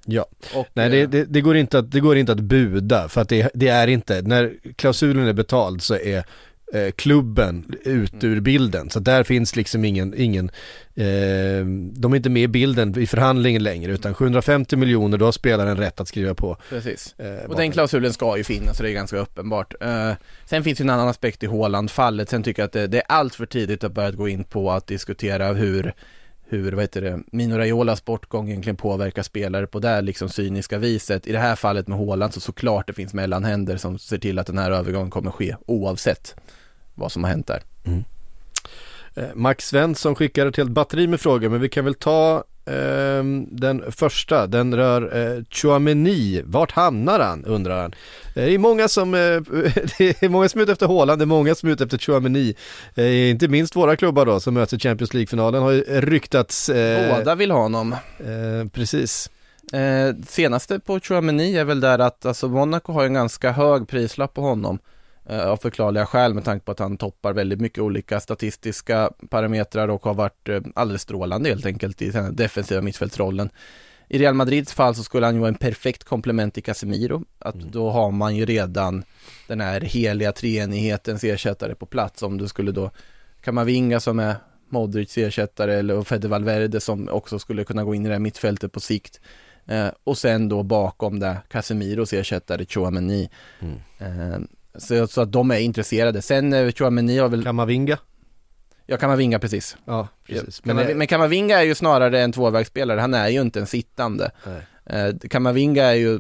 Ja. Och, Nej eh, det, det, det, går inte att, det går inte att buda för att det, det är inte, när klausulen är betald så är eh, klubben ut ur bilden. Så där finns liksom ingen, ingen eh, de är inte med i bilden i förhandlingen längre utan 750 miljoner då har spelaren rätt att skriva på. Precis. Eh, Och den klausulen ska ju finnas, så det är ganska uppenbart. Eh, sen finns ju en annan aspekt i Haaland-fallet, sen tycker jag att det, det är allt för tidigt att börja gå in på att diskutera hur hur, vad heter det, Mino Raiolas bortgång egentligen påverkar spelare på det här liksom cyniska viset. I det här fallet med Håland så såklart det finns mellanhänder som ser till att den här övergången kommer ske oavsett vad som har hänt där. Mm. Eh, Max Svensson skickar ett helt batteri med frågor men vi kan väl ta den första, den rör eh, Chouameni, vart hamnar han undrar han. Eh, Det är många som, eh, det är många som är ute efter Haaland, det är många som är ute efter Chouameni. Eh, inte minst våra klubbar då som möts i Champions League-finalen har ju ryktats. Båda vill ha honom. Precis. Eh, senaste på Chouameni är väl där att alltså Monaco har en ganska hög prislapp på honom av förklarliga skäl med tanke på att han toppar väldigt mycket olika statistiska parametrar och har varit eh, alldeles strålande helt enkelt i den defensiva mittfältsrollen. I Real Madrids fall så skulle han ju vara en perfekt komplement till Casemiro. Att då har man ju redan den här heliga treenighetens ersättare på plats. Om du skulle då Kamavinga som är Modrics ersättare eller Fede Valverde som också skulle kunna gå in i det här mittfältet på sikt. Eh, och sen då bakom det Casemiros ersättare Chouameni. Eh, så, så att de är intresserade. Sen eh, Chouameni har väl, Kamavinga? ja Kamavinga precis. Ja, precis. Men, Men, men Kamavinga är ju snarare en tvåvägsspelare, han är ju inte en sittande. Nej. Eh, Kamavinga är ju,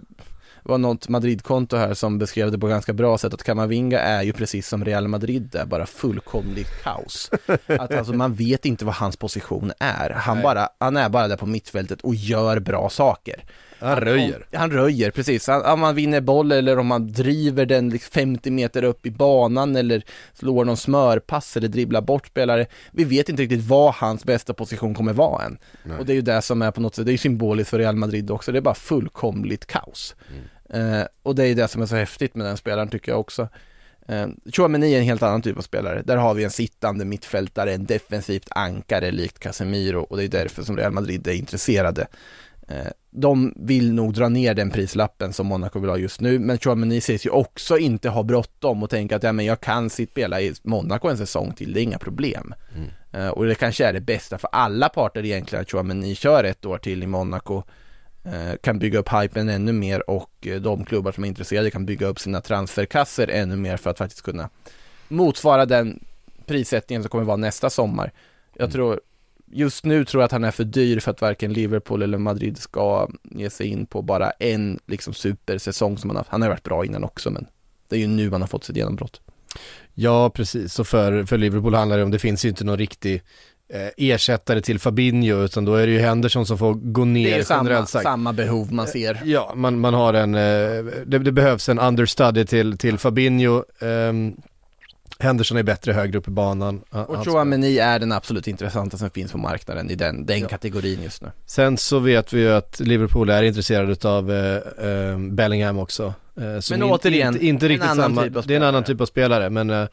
var något Madrid-konto här som beskrev det på ganska bra sätt att Kamavinga är ju precis som Real Madrid är, bara fullkomligt kaos. Att alltså man vet inte vad hans position är. Han, Nej. bara, han är bara där på mittfältet och gör bra saker. Han röjer. Om, han röjer, precis. Han, om man vinner boll eller om man driver den liksom 50 meter upp i banan eller slår någon smörpass eller dribblar bort spelare. Vi vet inte riktigt vad hans bästa position kommer vara än. Och det är ju det som är på något sätt, det är symboliskt för Real Madrid också. Det är bara fullkomligt kaos. Eh, och det är ju det som är så häftigt med den spelaren tycker jag också. Eh, Chouameni är en helt annan typ av spelare. Där har vi en sittande mittfältare, en defensivt ankare likt Casemiro och det är därför som Real Madrid är intresserade. Eh, de vill nog dra ner den prislappen som Monaco vill ha just nu, men Chouameni sägs ju också inte ha bråttom och tänka att ja, men jag kan sitt spela i Monaco en säsong till, det är inga problem. Eh, och det kanske är det bästa för alla parter egentligen att Chouameni kör ett år till i Monaco eh, kan bygga upp hypen ännu mer och de klubbar som är intresserade kan bygga upp sina transferkasser ännu mer för att faktiskt kunna motsvara den prissättningen som kommer vara nästa sommar. Jag tror, just nu tror jag att han är för dyr för att varken Liverpool eller Madrid ska ge sig in på bara en liksom supersäsong som han har Han har varit bra innan också men det är ju nu han har fått sitt genombrott. Ja, precis. Och för, för Liverpool handlar det om, det finns ju inte någon riktig eh, ersättare till Fabinho utan då är det ju Henderson som får gå ner Det är samma, samma behov man ser. Ja, man, man har en, eh, det, det behövs en understudy till, till Fabinho. ehm, Henderson är bättre högre upp i banan. Och han- Chouameni är den absolut intressanta som finns på marknaden i den, den kategorin just nu. Sen så vet vi ju att Liverpool är intresserade av eh, eh, Bellingham också. Eh, Men återigen, inte, inte riktigt annan samma, typ av det är en annan typ av spelare men, eh,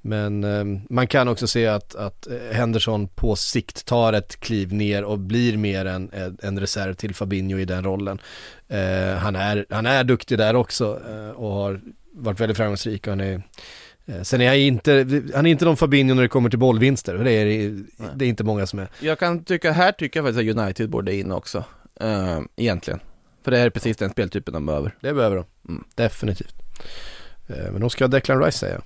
men eh, man kan också se att, att eh, Henderson på sikt tar ett kliv ner och blir mer en, en- reserv till Fabinho i den rollen. Han, är, han är duktig där också och har varit väldigt framgångsrik och han är Sen är jag inte, han är inte någon Fabinho när det kommer till bollvinster, det är, det är inte många som är. Jag kan tycka, här tycker jag faktiskt att United borde in också, uh, egentligen. För det här är precis den speltypen de behöver. Det behöver de, Mm. definitivt. Eh, Men de ska ha Declan Rice säger jag.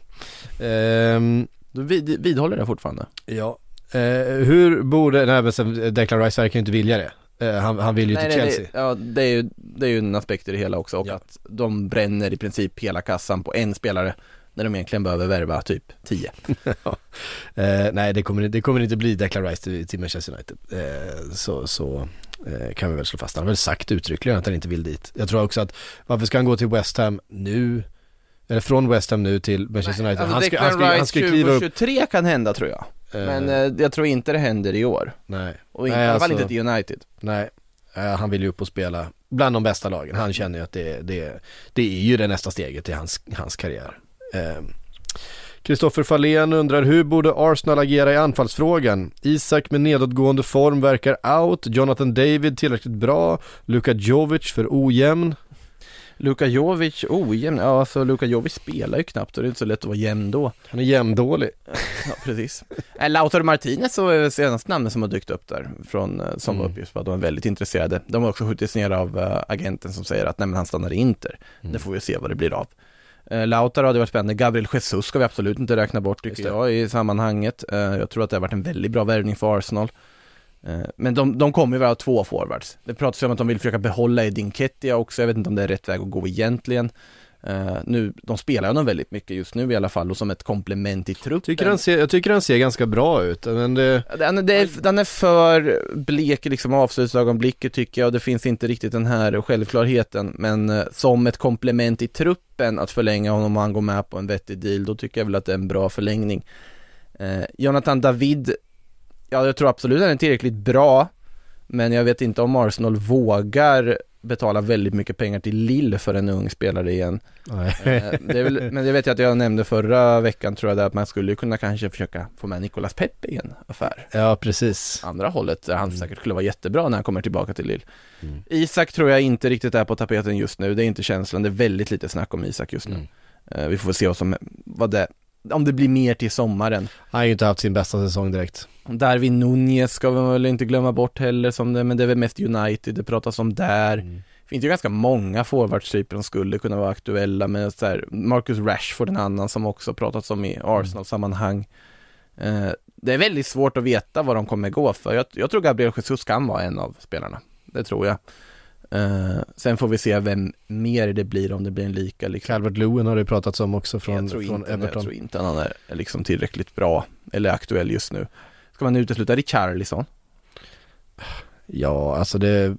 Ehm, Du vid, vidhåller det fortfarande? Ja. Eh, hur borde, nej men sen Declan Rice verkar ju inte vilja det. Eh, han, han vill ju Nej, till nej, Chelsea. Det, ja, det är, ju, det är ju en aspekt i det hela också och Ja. att de bränner i princip hela kassan på en spelare när de egentligen behöver värva typ 10. Eh, nej det kommer, det kommer inte bli Declan Rice till, till Manchester United. Eh, så så eh, kan vi väl slå fast. Han har väl sagt uttryckligen att han inte vill dit. Jag tror också att varför ska han gå till West Ham nu? Eller från West Ham nu till Manchester United. Alltså han, ska, Declan han, ska, han Rice ska kliva upp. 2023 kan hända tror jag. eh, Men eh, jag tror inte det händer i år. nej. Och i Nej, alla fall alltså- inte till United. Nej, eh, han vill ju upp och spela bland de bästa lagen. Han känner ju att det, det, det är ju det nästa steget i hans, hans karriär. Eh, Kristoffer Fahlén undrar hur borde Arsenal agera i anfallsfrågan? Isak med nedåtgående form verkar out, Jonathan David tillräckligt bra, Luka Jovic för ojämn. Luka Jovic, ojämn, ja alltså Luka Jovic spelar ju knappt och det är inte så lätt att vara jämn då. Han är jämndålig. Ja, precis. Eh, Lautaro Martinez så är det senaste namnet som har dykt upp där från, eh, som var Mm. uppgift på att de är väldigt intresserade. De har också skjutits ner av eh, agenten som säger att nej men han stannar i Inter. Mm. Det får vi se vad det blir av. Uh, Lautaro hade varit spännande, Gabriel Jesus ska vi absolut inte räkna bort tycker jag i sammanhanget. Eh, jag tror att det har varit en väldigt bra värvning för Arsenal. Eh, men de, de kommer ju vara två forwards. Det pratas ju om att de vill försöka behålla Edin Kettia också, jag vet inte om det är rätt väg att gå egentligen. Eh, nu, de spelar honom väldigt mycket just nu i alla fall och som ett komplement i truppen. Tycker han ser, jag tycker han ser ganska bra ut, men det, Den, är- det är, den är för blek i liksom avslutsögonblicket tycker jag och det finns inte riktigt den här självklarheten men eh, som ett komplement i truppen att förlänga honom och han går med på en vettig deal då tycker jag väl att det är en bra förlängning. Eh, Jonathan David, ja jag tror absolut att han är tillräckligt bra men jag vet inte om Arsenal vågar betala väldigt mycket pengar till Lille för en ung spelare igen. Eh, det väl, men det vet jag att jag nämnde förra veckan tror jag det, att man skulle kunna kanske försöka få med Nicolas Pepe i en affär. Ja, precis. Andra hållet där han säkert skulle vara jättebra när han kommer tillbaka till Lille. Mm. Isak tror jag inte riktigt är på tapeten just nu, det är inte känslan, det är väldigt lite snack om Isak just nu. Mm. Eh, vi får se vad som, vad det, om det blir mer till sommaren. Han har ju inte haft sin bästa säsong direkt. Darwin Nunez ska vi väl inte glömma bort heller som det, men det är väl mest United det pratas om där. Mm. Finns ju ganska många forwardstyper som skulle kunna vara aktuella men så här, Marcus Rashford en annan som också pratats om i Arsenal-sammanhang. Eh, det är väldigt svårt att veta vad de kommer gå för. Jag, jag tror Gabriel Jesus kan vara en av spelarna. Det tror jag. Eh, sen får vi se vem mer det blir om det blir en lika liksom. Calvert Lewin har det pratats om också från, jag, från inte, jag Everton. tror inte han är liksom tillräckligt bra eller aktuell just nu. Ska man utesluta Richarlison? Ja, alltså det,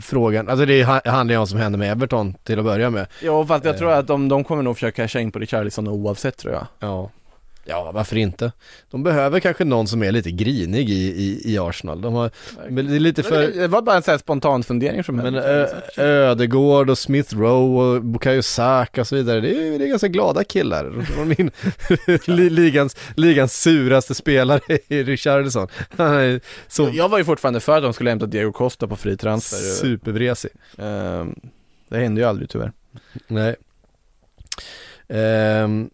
frågan, alltså det ha- handlar ju om vad som händer med Everton till att börja med. Ja, fast jag Eh. tror att de, de kommer nog försöka casha in på Richarlison oavsett tror jag. Ja. Ja, varför inte? De behöver kanske någon som är lite grinig i, i, i Arsenal. De har, men det är lite för, Det var bara en sån här spontan fundering mig. men Ö, Ödegård och Smith Rowe och Bukayo Saka och så vidare, det är, det är ganska glada killar. Min, li- ligans, ligans suraste spelare är Richarlison. Så Jag var ju fortfarande för att de skulle hämta Diego Costa på fri transfer. supervresig. Ehm, det hände ju aldrig tyvärr. Nej. Ehm,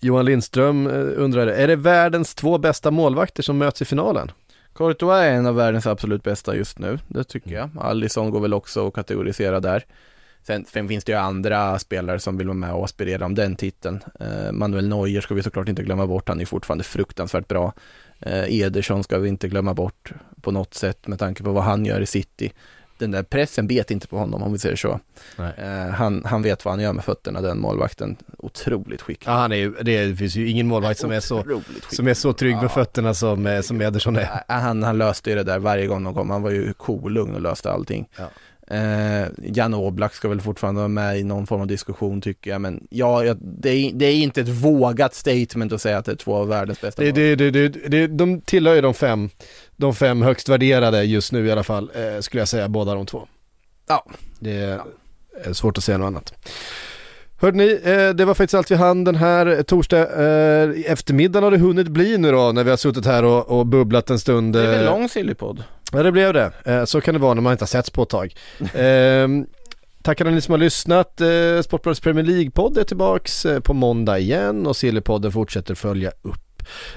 Johan Lindström eh, undrade, är det världens två bästa målvakter som möts i finalen? Courtois är en av världens absolut bästa just nu, det tycker jag. Alisson går väl också att kategorisera där. Sen, sen finns det ju andra spelare som vill vara med och aspirera om den titeln. Eh, Manuel Neuer ska vi såklart inte glömma bort, han är fortfarande fruktansvärt bra. Eh, Ederson ska vi inte glömma bort på något sätt med tanke på vad han gör i City. Den där pressen bet inte på honom om vi säger så. Eh, han, han vet vad han gör med fötterna, den målvakten. Otroligt skicklig. Ja, han är ju, det finns ju ingen målvakt som är så, skicklig. som är så trygg med Ja. fötterna som, eh, som Ederson är. Äh, Han, han löste ju det där varje gång de kom, han var ju kolugn och löste allting. Ja. Eh, Jan Oblak ska väl fortfarande vara med i någon form av diskussion tycker jag, men ja, jag, det, är, det är inte ett vågat statement att säga att det är två av världens bästa Det, det, det, det, det, de tillhör ju de fem, de fem högst värderade just nu i alla fall, eh, skulle jag säga båda de två. Ja. Det är är svårt att säga något annat. Hörde ni, eh, det var faktiskt allt vi hann den här torsdag eh, eftermiddagen har det hunnit bli nu då när vi har suttit här och, och bubblat en stund. Det är väl eh, lång sillypodd? Ja det blev det. Eh, så kan det vara när man inte har setts på ett tag. Eh, tackar alla ni som har lyssnat. Eh, Sportbladets Premier League-podd är tillbaks eh, på måndag igen och Sillypodden fortsätter följa upp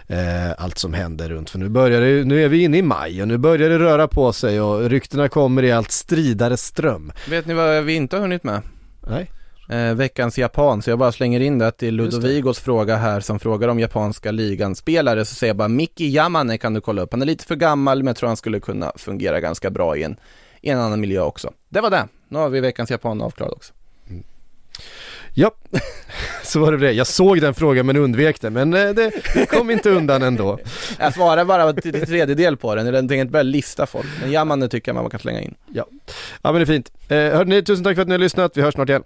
eh, allt som händer runt. För nu börjar det, nu är vi inne i maj och nu börjar det röra på sig och ryktena kommer i allt stridare ström. Vet ni vad vi inte har hunnit med? Nej. Eh, veckans japan, så jag bara slänger in det till Ludovigos fråga här som frågar om japanska ligan spelare så säger jag bara Miki Yamane kan du kolla upp. Han är lite för gammal men jag tror han skulle kunna fungera ganska bra i en, i en annan miljö också. Det var det. Nu har vi veckans japan avklarad också. Ja, så var det det. Jag såg den frågan men undvek den, men eh, det, kom inte undan ändå. Jag svarar bara till tredjedel på den, jag tänkte inte börja lista folk. Men Yamane tycker jag man kan slänga in. Ja, ja men det är fint. Eh, hörde ni, tusen tack för att ni har lyssnat. Vi hörs snart igen.